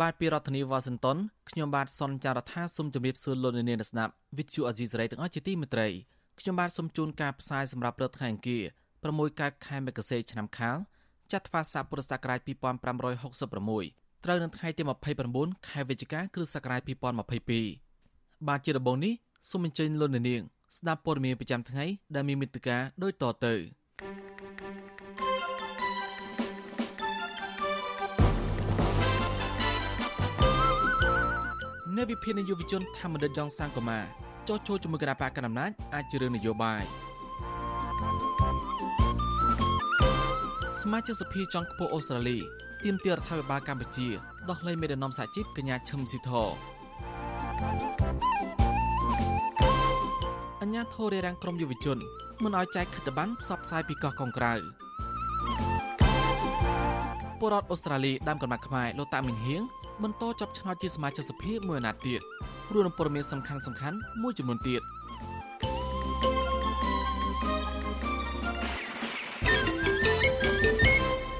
បាទពីរដ្ឋធានីវ៉ាស៊ីនតោនខ្ញុំបាទសនចាររថាសូមជម្រាបសួរលោកអ្នកនាងស្ដាប់វិទ្យុអាស៊ីសេរីទាំងអស់ជាទីមេត្រីខ្ញុំបាទសូមជូនការផ្សាយសម្រាប់ព្រឹកថ្ងៃអង្គារ6កើតខែមករាឆ្នាំខាលចត្វាស័កពុរសករាជ2566ត្រូវនៅថ្ងៃទី29ខែវិច្ឆិកាគ្រិស្តសករាជ2022បាទជាដំបូងនេះសូមអញ្ជើញលោកអ្នកនាងស្ដាប់ព័ត៌មានប្រចាំថ្ងៃដែលមានមេត្តាដូចតទៅ នៅវិភានយុវជនធម្មរិទ្ធយ៉ងសាងកូម៉ាចោះចូលជាមួយគណៈបកកណ្ដាលអំណាចអាចជារឿងនយោបាយសមាជិកសភាចុងខ្ពស់អូស្ត្រាលីទាមទាររដ្ឋាភិបាលកម្ពុជាដោះលែងមេដឹកនាំសហជីពកញ្ញាឈឹមស៊ីធអញ្ញាធររារាំងក្រមយុវជនមិនឲ្យចែកខិត្តប័ណ្ណផ្សព្វផ្សាយពីកោះកុងក្រៅ ពលរដ្ឋអូស្ត្រាលីដើមកំណត់ខ្មែរលោកតាមីងហៀងបន្តចាប់ឆ្នោតជាសមាជិកសភាមួយអាណត្តិទៀតរួមនឹងព័ត៌មានសំខាន់សំខាន់មួយចំនួនទៀត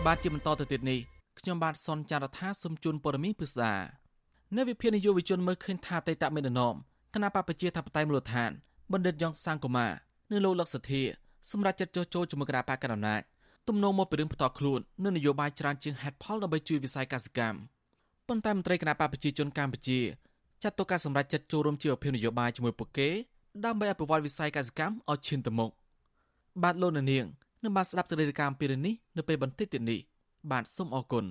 បាទជាបន្តទៅទៀតនេះខ្ញុំបាទសនចាររថាសូមជូនព័ត៌មានពិស្ដានៅវិភានយុវជនមើលឃើញថាតេតមេដនមគណៈបពជាថាបតៃមូលដ្ឋានបណ្ឌិតយ៉ងសាងកូម៉ានៅលោកលក្ខសធាសម្រាប់ចាត់ចោះចូលជាមួយគណៈបកកណ្ដាលអំណាច ទំនងមកពីរឿងផ្ទាល់ខ្លួននៅនយោបាយច្រើនជាងហេតុផលដើម្បីជួយវិស័យកសិកម្មប៉ុន្តែមន្ត្រីគណៈបកប្រជាជនកម្ពុជាចាត់ទុកការសម្រេចចិត្តចូលរួមជាអភិនយោបាយជាមួយពួកគេដើម្បីអភិវឌ្ឍវិស័យកសិកម្មឲ្យឈានទៅមុខបាទលោកនាងនឹងបានស្ដាប់សេចក្តីរាយការណ៍ពីរឿងនេះនៅពេលបន្តិចទៀតនេះបាទសូមអរគុណ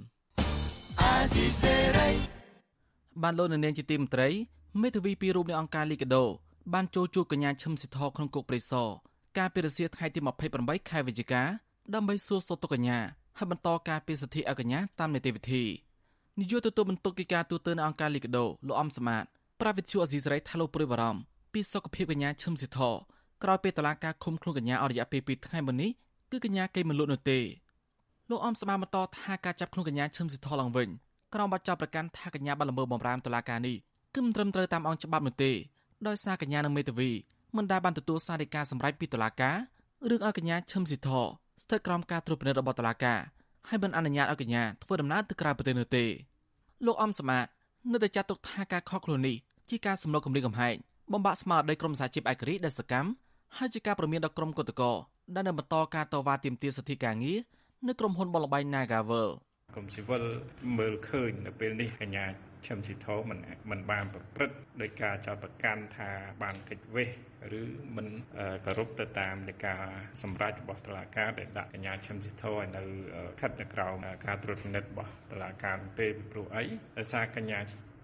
បានលោកនាងជាទីមន្ត្រីមេធាវីពីររូបនៃអង្គការលីកាដូបានចូលជួបកញ្ញាឈឹមស៊ីធក្នុងគុកព្រៃសរកាលពីរសៀលថ្ងៃទី28ខែវិច្ឆិកា ដើម្បីសួរសុខទុក្ខកញ្ញាហើយបន្តការពីសិទ្ធិឲ្យកញ្ញាតាមនីតិវិធីនាយកទទួលបន្ទុកកិច្ចការទូតនៅអង្គការលីកាដូលោកអំសមាតប្រាវិទ្យាអេស៊ីសរ៉ៃថាលោកព្រួយបារម្ភពីសុខភាពកញ្ញាឈឹមស៊ីធក្រោយពេលតឡាការឃុំខ្លួនកញ្ញាអស់រយៈពេល2ថ្ងៃមុននេះគឺកញ្ញាគេមិនលក់នោះទេលោកអំស្មាបន្តថាការចាប់ខ្លួនកញ្ញាឈឹមស៊ីធឡើងវិញក្រោមបទចោទប្រកាន់ថាកញ្ញាបានល្មើសបំរាមតុលាការនេះគឺមិនត្រឹមត្រូវតាមអង្គច្បាប់នោះទេដោយសារកញ្ញានិងមេធាវីមិនដែលបានទទួលសារដីកាសម្រេចពីតុលាការរឿងឲ្យកញ្ញាឈឹមស៊ីធ ស្ថិតក្រោមការត្រួតពិនិត្យរបស់តុលាការហើយមិនអនុញ្ញាតឲ្យកញ្ញាធ្វើដំណើរទៅក្រៅប្រទេសនោះទេលោកអំសមាតនៅតែចាត់ទុកថាការខកខ្លួននេះជាការសម្លុតគម្រាមកំហែងបំបាក់ស្មារតីក្រុមសហជីពឯករាជ្យដែលសកម្មហើយជាការប្រមានដល់ក្រុមគឧតកោដែលនៅបន្តការតវ៉ាទាមទារសិទ្ធិការងារនៅក្រុមហ៊ុនបលបៃ Nagavel កុំស៊ីវិលមើលឃើញនៅពេលនេះកញ្ញាឈឹមស៊ីធមិនមិនបានប្រព្រឹត្តដោយការចោទប្រកាន់ថាបានកិច្ចវេះឬមិនគោរពទៅតាមនៃការសម្រេចរបស់តុលាការដែលដាក់កញ្ញាឈឹមស៊ីធឲ្យនៅស្ថិតនៅក្រោមការត្រួតពិនិត្យរបស់តុលាការទេពីព្រោះអីដោយសារកញ្ញា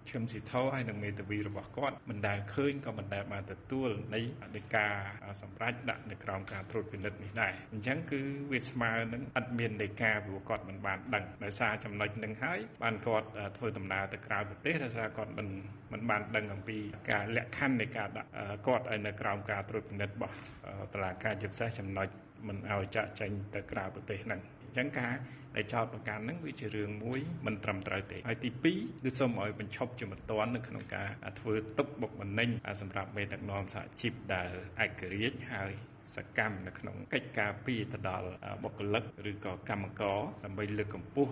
ឈឹមស៊ីធោហើយនឹងមេធាវីរបស់គាត់មិនដែលឃើញក៏មិនដែលបានទទួលនៃនៃការសម្រេចដាក់នៅក្រោមការត្រួតពិនិត្យនេះដែរអញ្ចឹងគឺវាស្មើនឹងអត់មាននៃការព្រោះគាត់មិនបានដឹងដោយសារចំណុចនឹងហើយបានគាត់ធ្វើដំណើរទៅក្រៅប្រទេសដោយសារគាត់មិនមិនបានដឹងអំពីការលក្ខខណ្ឌនៃការដាក់គាត់ឲ្យនៅក្រោមការត្រួតពិនិត្យរបស់តុលាការជាពិសេសចំណុចមិនឲ្យចាក់ចេញទៅក្រៅប្រទេសហ្នឹងអ ញ្ចឹងការដែលចោតប្រកាន់ហ្នឹងវាជារឿងមួយមិនត្រឹមត្រូវទេហើយទី2គឺសូមឲ្យបញ្ឈប់ជាបន្ទាន់នៅក្នុងការធ្វើទុកបុកម្នេញសម្រាប់មេដឹកនាំសហជីពដែលឯករាជ្យហើយសកម្មនៅក្នុងកិច្ចការពីទៅដល់បុគ្គលិកឬក៏កម្មករដើម្បីលើកកម្ពស់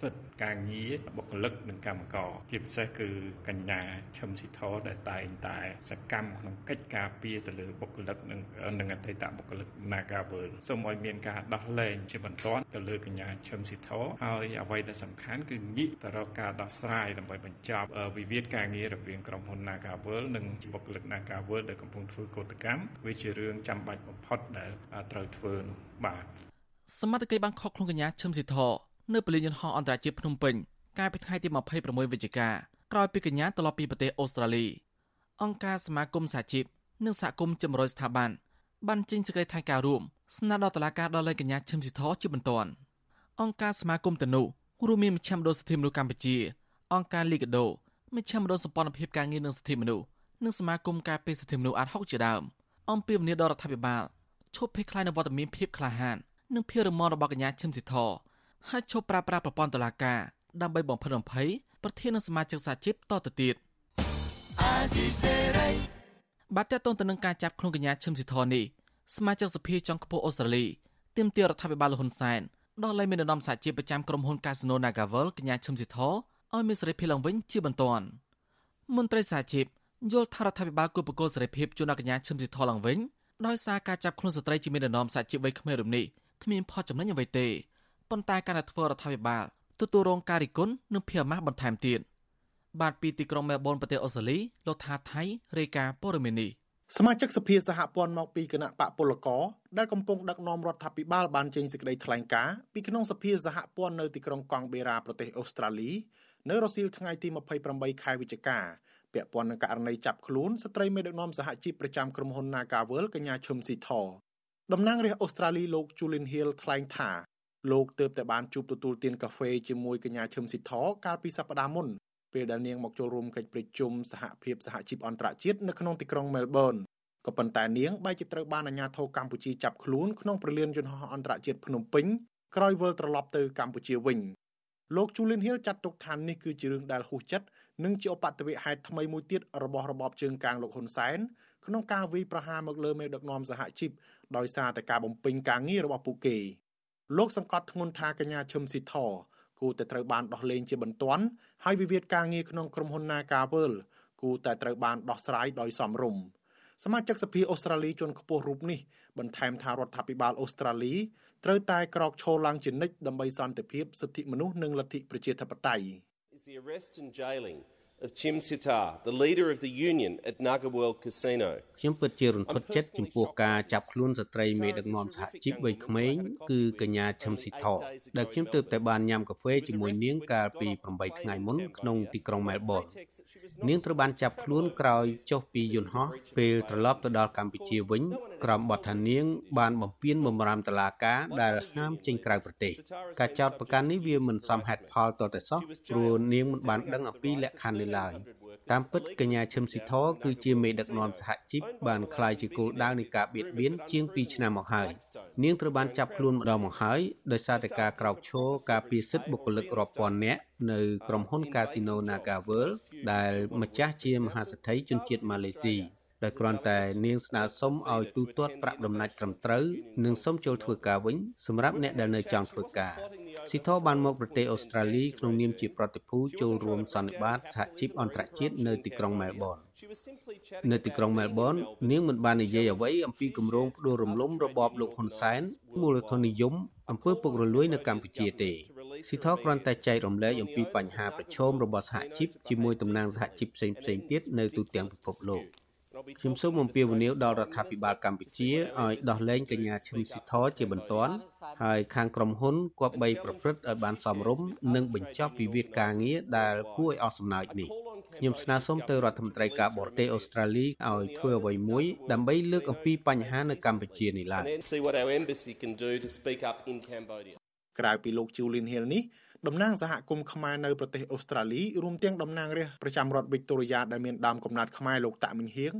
សិទ្ធិការងារបុគ្គលិកនិងកម្មករជាពិសេសគឺកញ្ញាឈឹមស៊ីធដែលតែងតែសកម្មក្នុងកិច្ចការពីទៅលើបុគ្គលិកនិងនិងអតីតបុគ្គលិក Nagavel សូមឲ្យមានការដោះលែងជាបន្ទាន់ទៅលើកញ្ញាឈឹមស៊ីធហើយអ្វីដែលសំខាន់គឺងាកទៅរកការដោះស្រាយដើម្បីបញ្ចប់វិវាទការងាររវាងក្រុមហ៊ុន Nagavel និងបុគ្គលិក Nagavel ដែលកំពុងធ្វើកោតកម្មវាជារឿងចាំបាច់បំផុតដែលត្រូវធ្វើនោះបាទសមត្ថកិច្ចបានខកខ្លួនកញ្ញាឈឹមស៊ីធ នៅពលានយន្តហោះអន្តរជាតិភ្នំពេញកាលពីថ្ងៃទី26វិច្ឆិកាក្រោយពីកញ្ញាត្រឡប់ពីប្រទេសអូស្ត្រាលីអង្គការសមាគមសហជីពនិងសហគមន៍ជំរុញស្ថាប័នបានចេញសេចក្តីថ្លែងការណ៍រួមស្នើដល់តុលាការដល់លេខកញ្ញាឈឹមស៊ីធជាបន្ទាន់អង្គការសមាគមតនុរួមមានមជ្ឈមណ្ឌលសិទ្ធិមនុស្សកម្ពុជា អង្គការលីកាដូមជ្ឈមណ្ឌលសម្ព័ន្ធភាពការងារនិងសិទ្ធិមនុស្សនិងសមាគមការពារសិទ្ធិមនុស្សអាត់ហុកជាដើមអំពាវនាវដល់រដ្ឋាភិបាលឈប់ភ័យខ្លាចនឹងវត្តមានភាពក្លាហាននិងភាពរឹងមាំរបស់កញ្ញាឈឹមស៊ីធ ហើយឈប់ប្រើប្រាស់ប្រព័ន្ធតុលាការដើម្បីបំផិតបំភ័យប្រធាននិងសមាជិកសហជីពតទៅទៀតបាត់តតងទៅនឹងការចាប់ខ្លួនកញ្ញាឈឹមស៊ីធនេះសមាជិកសភាចុងខ្ពស់អូស្ត្រាលីទាមទាររដ្ឋាភិបាលលហ៊ុនសែនដោះលែងមេដឹកនាំសហជីពប្រចាំក្រុមហ៊ុន Casino Nagavel កញ្ញាឈឹមស៊ីធឲ្យមានសេរីភាពឡើងវិញជាបន្ទាន់មន្ត្រីសហជីពយល់ថារដ្ឋាភិបាលគួរបង្កើនសេរីភាពជូនដល់កញ្ញាឈឹមស៊ីធឡើងវិញដោយសារការចាប់ខ្លួនស្ត្រីជាមេដឹកនាំសហជីពវ័យក្មេងរំនេះគ្មានផលចំណេញអ្វីទេ ប៉ុន្តែការដែលធ្វើរដ្ឋាភិបាលទទួលរងការរិះគន់និងភារអាម៉ាស់បន្ថែមទៀតបាទពីទីក្រុងមែលប៊នប្រទេសអូស្ត្រាលីលោកថាថៃរាយការណ៍ព័ត៌មាននេះសមាជិកសភាសហព័ន្ធមកពីគណៈបកពលករដែលកំពុងដឹកនាំរដ្ឋាភិបាលបានចេញសេចក្តីថ្លែងការណ៍ពីក្នុងសភាសហព័ន្ធនៅទីក្រុងកង់បេរ៉ាប្រទេសអូស្ត្រាលីនៅរសៀលថ្ងៃទី28ខែវិច្ឆិកាពាក់ព័ន្ធនឹងករណីចាប់ខ្លួនស្ត្រីមេដឹកនាំសហជីពប្រចាំក្រុមហ៊ុន Nagavel កញ្ញាឈឹមស៊ីធតំណាងរាស្ត្រអូស្ត្រាលីលោក Julian Hill ថ្លែងថា លោកទើបតែបានជួបទទួលទានកាហ្វេជាមួយកញ្ញាឈឹមស៊ីធកាលពីសប្តាហ៍មុនពេលដែលនាងមកចូលរួមកិច្ចប្រជុំសហភាពសហជីពអន្តរជាតិនៅក្នុងទីក្រុងមែលប៊នក៏ប៉ុន្តែនាងបែរជាត្រូវបានអាជ្ញាធរកម្ពុជាចាប់ខ្លួនក្នុងប្រលានយន្តហោះអន្តរជាតិភ្នំពេញក្រោយវិលត្រឡប់ទៅកម្ពុជាវិញលោក Julian Hill ចាត់ទុកថានេះគឺជារឿងដែលហួសចិត្តនិងជាឧបទ្ទវហេតុថ្មីមួយទៀតរបស់របបជើងកាងលោកហ៊ុនសែនក្នុងការវាយប្រហារមកលើមេដឹកនាំសហជីពដោយសារតែការបំពេញការងាររបស់ពួកគេ លោកសង្កត់ធ្ងន់ថាកញ្ញាឈឹមស៊ីធគូតែត្រូវបានដោះលែងជាបន្ទាន់ហើយវិវាទការងារក្នុងក្រុមហ៊ុន Nagavel គូតែត្រូវបានដោះស្រាយដោយសមរម្យសមាជិកសភាអូស្ត្រាលីជាន់ខ្ពស់រូបនេះបន្ថែមថារដ្ឋាភិបាលអូស្ត្រាលីត្រូវតែក្រោកឈរឡើងជានិច្ចដើម្បីសន្តិភាពសិទ្ធិមនុស្សនិងលទ្ធិប្រជាធិបតេយ្យ Is the arrest and jailing of Chim Sitar, the leader of the union at Naga World Casino. ខ្ញុំពិតជារន្ធត់ចិត្តចំពោះការចាប់ខ្លួនស្ត្រីមេដឹកនាំសហជីពវ័យក្មេងគឺកញ្ញាឈឹមស៊ីថដែលខ្ញុំទើបតែបានញ៉ាំកាហ្វេជាមួយនាងកាលពី8ថ្ងៃមុនក្នុងទីក្រុងមែលប៊ននាងត្រូវបានចាប់ខ្លួនក្រោយចុះពីយន្តហោះពេលត្រឡប់ទៅដល់កម្ពុជាវិញក្រោមបទថានាង បានបំពានបំរាមតឡាការដែលហាមចេញក្រៅប្រទេសការចោទប្រកាន់នេះវាមិនសមហេតុផលតតែសោះព្រោះនាងមិនបានដឹងអំពីលក្ខខណ្ឌនេះឡើយតាមពិតកញ្ញាឈឹមស៊ីធគឺជាមេដឹកនាំសហជីពបានក្លាយជាគោលដៅនៃការបៀតបៀនជាង2ឆ្នាំមកហើយនាងត្រូវបានចាប់ខ្លួនម្ដងមកហើយដោយសារតែការក្រោកឈរការពារសិទ្ធិបុគ្គលិករាប់ពាន់នាក់នៅក្រុមហ៊ុន Casino Naga World ដែលម្ចាស់ជាមហាសេដ្ឋីជនជាតិម៉ាឡេស៊ីដោយគ្រាន់តែនាងស្នើសុំឲ្យទូទាត់ប្រាក់ដំណាច់ត្រឹមត្រូវនិងសុំចូលធ្វើការវិញសម្រាប់អ្នកដែលនៅចង់ធ្វើការ ស៊ីធបានមកប្រទេសអូស្ត្រាលីក្នុងនាមជាប្រតិភូចូលរួមសន្និបាតសហជីពអន្តរជាតិនៅទីក្រុងមែលប៊ននៅទីក្រុងមែលប៊ននាងមិនបាននិយាយអ្វីអំពីគម្រោងផ្ដួលរំលំរបបលោកហ៊ុនសែនមូលធននិយមអំពើពុករលួយនៅកម្ពុជាទេស៊ីធគ្រាន់តែចែករំលែកអំពីបញ្ហាប្រឈមរបស់សហជីពជាមួយតំណាងសហជីពផ្សេងៗទៀតនៅទូទាំងពិភពលោក។ ខ្ញុំសូមអំពាវនាវដល់រដ្ឋាភិបាលកម្ពុជាឲ្យដោះលែងកញ្ញាឈឹមស៊ីធជាបន្ទាន់ហើយខាងក្រុមហ៊ុនគប្បីប្រព្រឹត្តឲ្យបានសមរម្យនិងបញ្ចប់វិវាទការងារដែលគួរឲ្យអស់សំណើចនេះខ្ញុំស្នើសុំទៅរដ្ឋមន្ត្រីការបរទេសអូស្ត្រាលីឲ្យធ្វើអ្វីមួយដើម្បីលើកអំពីបញ្ហានៅកម្ពុជានេះឡើងក្រៅពីលោក Julian Hill នេះ តំណាងសហគមន៍ខ្មែរនៅប្រទេសអូស្ត្រាលីរួមទាំងតំណាងរាស្ត្រប្រចាំរដ្ឋវិកតូរីយ៉ាដែលមានដើមកំណើតខ្មែរលោកតាក់មិញហៀង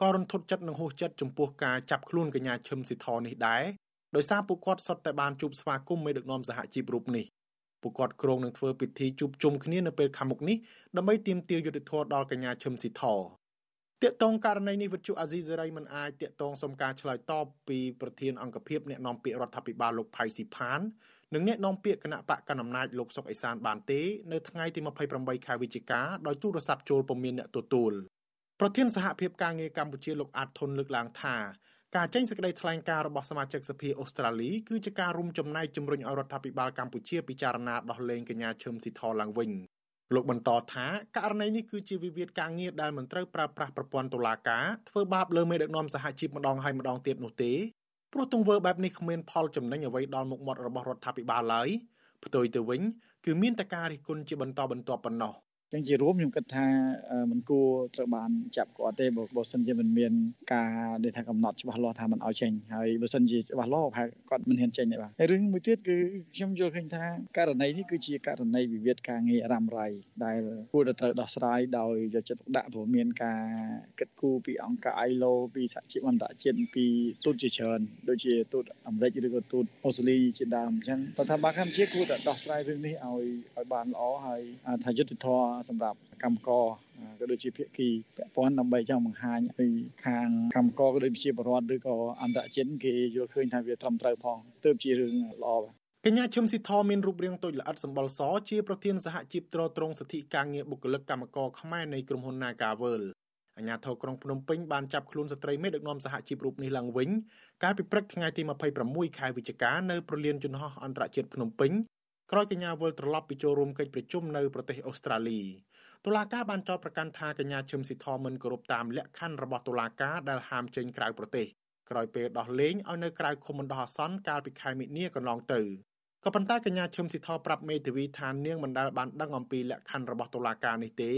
ក៏រន្ធត់ចិត្តនិងហួសចិត្តចំពោះការចាប់ខ្លួនកញ្ញាឈឹមស៊ីធនេះដែរដោយសារពួកគាត់សុទ្ធតែបានជួបស្វាគមន៍មេដឹកនាំសហជីពរូបនេះពួកគាត់គ្រងនឹងធ្វើពិធីជួបជុំគ្នានៅពេលខាងមុខនេះដើម្បីទាមទារយុត្តិធម៌ដល់កញ្ញាឈឹមស៊ីធតាកតងករណីនេះវិទ្យុអាស៊ីសេរីមិនអាចតាកតងសុំការឆ្លើយតបពីប្រធានអង្គភិបអ្នកនាំពាក្យរដ្ឋាភិបាលលោកផៃស៊ីផាន និងអ្នកនាំពាក្យគណៈបកកណ្ដាលអំណាចលោកសុកអេសានបានទេនៅថ្ងៃទី28ខែវិច្ឆិកាដោយទូរស័ព្ទចូលពុំមានអ្នកទទួលប្រធានសហភាពការងារកម្ពុជាលោកអាតធុនលើកឡើងថាការចេញសេចក្តីថ្លែងការណ៍របស់សមាជិកសភាអូស្ត្រាលីគឺជាការរួមចំណែកជំរុញឲ្យរដ្ឋាភិបាលកម្ពុជាពិចារណាដោះលែងកញ្ញាឈឹមស៊ីធឡើងវិញលោកបន្តថាករណីនេះគឺជាវិវាទការងារដែលមិនត្រូវប្រើប្រាស់ប្រព័ន្ធតុលាការធ្វើបាបលើមេដឹកនាំសហជីពម្ដងហើយម្ដងទៀតនោះទេ ព្រោះទង្វើបែបនេះគ្មានផលចំណេញអ្វីដល់មុខមាត់របស់រដ្ឋាភិបាលឡើយផ្ទុយទៅវិញគឺមានតែការរិះគន់ជាបន្តបន្ទាប់ប៉ុណ្ណោះ ចឹងជារួមខ្ញុំគិតថាមិនគួរត្រូវបានចាប់គាត់ទេបើបើសិនជាមិនមានការដែលថាកំណត់ច្បាស់លាស់ថាមិនឲ្យចេញហើយបើសិនជាច្បាស់លាស់ប្រហែលគាត់មិនហ៊ានចេញទេបាទហើយរឿងមួយទៀតគឺខ្ញុំយល់ឃើញថាករណីនេះគឺជាករណីវិវាទការងាររ៉ាំរ៉ៃដែលគួរតែត្រូវដោះស្រាយដោយយកចិត្តទុកដាក់ព្រោះមានការគិតគូរពីអង្គការ ILO ពីសហជីពអន្តរជាតិពីទូតជាច្រើនដូចជាទូតអាមេរិកឬក៏ទូតអូស្ត្រាលីជាដើមអញ្ចឹងស្ថាប័នកម្ពុជាគួរតែដោះស្រាយរឿងនេះឲ្យឲ្យបានល្អហើយថាយុត្តិធម៌សម្រាប់កម្មករក៏ដូចជាភាគីពាក់ព័ន្ធដើម្បីចង់បង្ហាញឲ្យខាងកម្មករក៏ដូចជាបរដ្ឋឬក៏អន្តរជាតិគេយល់ឃើញថាវាត្រឹមត្រូវផងទើបជារឿងល្អបាទកញ្ញាឈឹមស៊ីធមានរូបរាងតូចល្អិតសម្បុរសជាប្រធានសហជីពត្រួតត្រងសិទ្ធិការងារបុគ្គលិកកម្មករខ្មែរនៃក្រុមហ៊ុន Nagavel អាជ្ញាធរក្រុងភ្នំពេញបានចាប់ខ្លួនស្ត្រីមេដឹកនាំសហជីពរូបនេះឡើងវិញកាលពីព្រឹកថ្ងៃទី26ខែវិច្ឆិកានៅប្រលានយន្តហោះអន្តរជាតិភ្នំពេញ ក្រោយកញ្ញាវិលត្រឡប់ពីចូលរួមកិច្ចប្រជុំនៅប្រទេសអូស្ត្រាលីតុលាការបានចោទប្រកាន់ថាកញ្ញាឈឹមស៊ីធមិនគោរពតាមលក្ខខណ្ឌរបស់តុលាការដែលហាមចេញក្រៅប្រទេសក្រោយពេលដោះលែងឲ្យនៅក្រៅឃុំបណ្ដោះអាសន្នកាលពីខែមិនិនាកន្លងទៅក៏ប៉ុន្តែកញ្ញាឈឹមស៊ីធប្រាប់មេធាវីថានាងមិនដែលបានដឹងអំពីលក្ខខណ្ឌរបស់តុលាការនេះទេ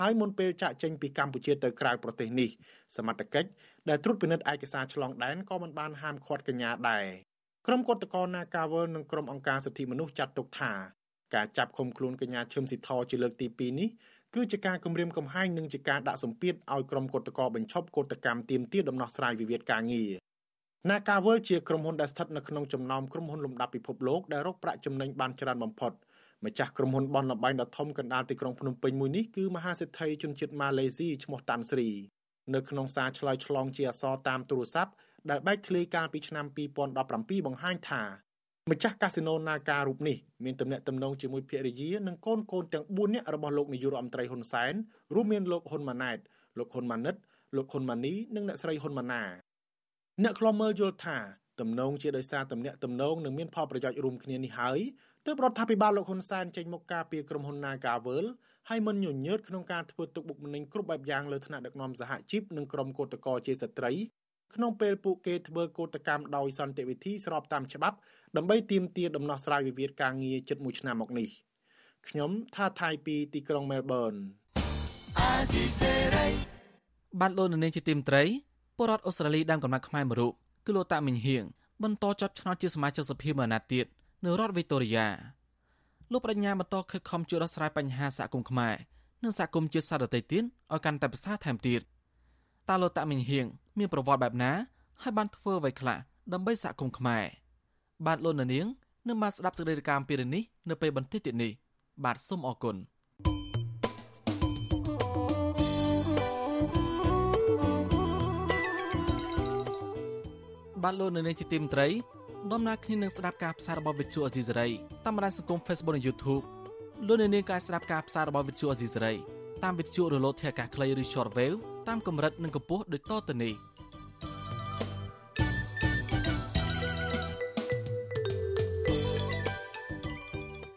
ហើយមុនពេលចាក់ចេញពីកម្ពុជាទៅក្រៅប្រទេសនេះសមត្ថកិច្ចដែលត្រួតពិនិត្យឯកសារឆ្លងដែនក៏មិនបានហាមឃាត់កញ្ញាដែរ ក្រុមគឧតកោ Nagawal និងក្រុមអង្គការសិទ្ធិមនុស្សចាត់ទុកថាការចាប់ឃុំខ្លួនកញ្ញាឈឹមស៊ីធជាលើកទី2នេះគឺជាការគម្រាមកំហែងនិងជាការដាក់សម្ពាធឲ្យក្រុមគឧតកោបញ្ឈប់កោតកម្មទាមទារដំណោះស្រាយវិវាទការងារ Nagawal ជាក្រុមហ៊ុនដែលស្ថិតនៅក្នុងចំណោមក្រុមហ៊ុនលំដាប់ពិភពលោកដែលរកប្រាក់ចំណេញបានច្រើនបំផុតម្ចាស់ក្រុមហ៊ុនបនលបែងដ៏ធំកណ្ដាលទីក្រុងភ្នំពេញមួយនេះគឺមហាសេដ្ឋីជនជាតិម៉ាឡេស៊ីឈ្មោះតាន់ស្រីនៅក្នុងសារឆ្លើយឆ្លងជាអក្សរតាមទូរស័ព្ទ ដែលបែកធ្លាយកាលពីឆ្នាំ2017បង្ហាញថាម្ចាស់កាស៊ីណូ Naga រូបនេះមានទំនាក់ទំនងជាមួយភរិយានិងកូនកូនទាំង4នាក់របស់លោកនាយករដ្ឋមន្ត្រីហ៊ុនសែនរួមមានលោកហ៊ុនម៉ាណែតលោកហ៊ុនម៉ាណិតលោកហ៊ុនម៉ាណីនិងអ្នកស្រីហ៊ុនម៉ាណាអ្នកខ្លំមើលយល់ថាទំនងជាដោយសារទំនាក់ទំនងនិងមានផលប្រយោជន៍រួមគ្នានេះហើយទើបរដ្ឋាភិបាលលោកហ៊ុនសែនចេញមកការពីក្រុមហ៊ុន Nagavel ហើយមិនញញើតក្នុងការធ្វើទុកបុកម្នេញគ្រប់បែបយ៉ាងលើថ្នាក់ដឹកនាំសហជីពនិងក្រុមកោតក្រជាស្ត្រី ក្នុងពេលពួកគេធ្វើកោតកម្មដោយសន្តិវិធីស្របតាមច្បាប់ដើម្បីទាមទារដំណោះស្រាយវិវាទការងារជិត1ឆ្នាំមកនេះខ្ញុំថាថៃពីទីក្រុងមែលប៊នបានលោកនៅនាងជាទីមត្រីពលរដ្ឋអូស្ត្រាលីដើមកំណត់ខ្មែរមួយរូបគឺលោកតាមិញហៀងបន្តចត់ឆ្នោតជាសមាជិកសភាមួយអាណត្តិទៀតនៅរដ្ឋវីតូរីយ៉ាលោកបញ្ញាបន្តខិតខំជួយដោះស្រាយបញ្ហាសហគមន៍ខ្មែរនិងសហគមន៍ជាតិសាសន៍ដទៃទៀតឲ្យកាន់តែប្រសើរថែមទៀត តើលោកតាមិញហៀងមានប្រវត្តិបែបណា ហើយបានធ្វើអ្វីខ្លះដើម្បីសហគមន៍ខ្មែរបាទលោកនាងនឹងមកស្ដាប់សេចក្តីរាយការណ៍ពីរឿងនេះនៅពេលបន្តិចទៀតនេះបាទសូមអរគុណបាទលោកនៅនាងជាទីមត្រីដំណើរគ្នានឹងស្ដាប់ការផ្សាយរបស់វិទ្យុអេស៊ីសេរីតាមបណ្ដាញសង្គម Facebook និង YouTube លោកនៅនាងក៏ស្ដាប់ការផ្សាយរបស់វិទ្យុអេស៊ីសេរី តាមវិទ្យុរលកធាតុអាកាសខ្លីឬ Shortwave តាមកម្រិតនិងកម្ពស់ដូចតទៅនេះ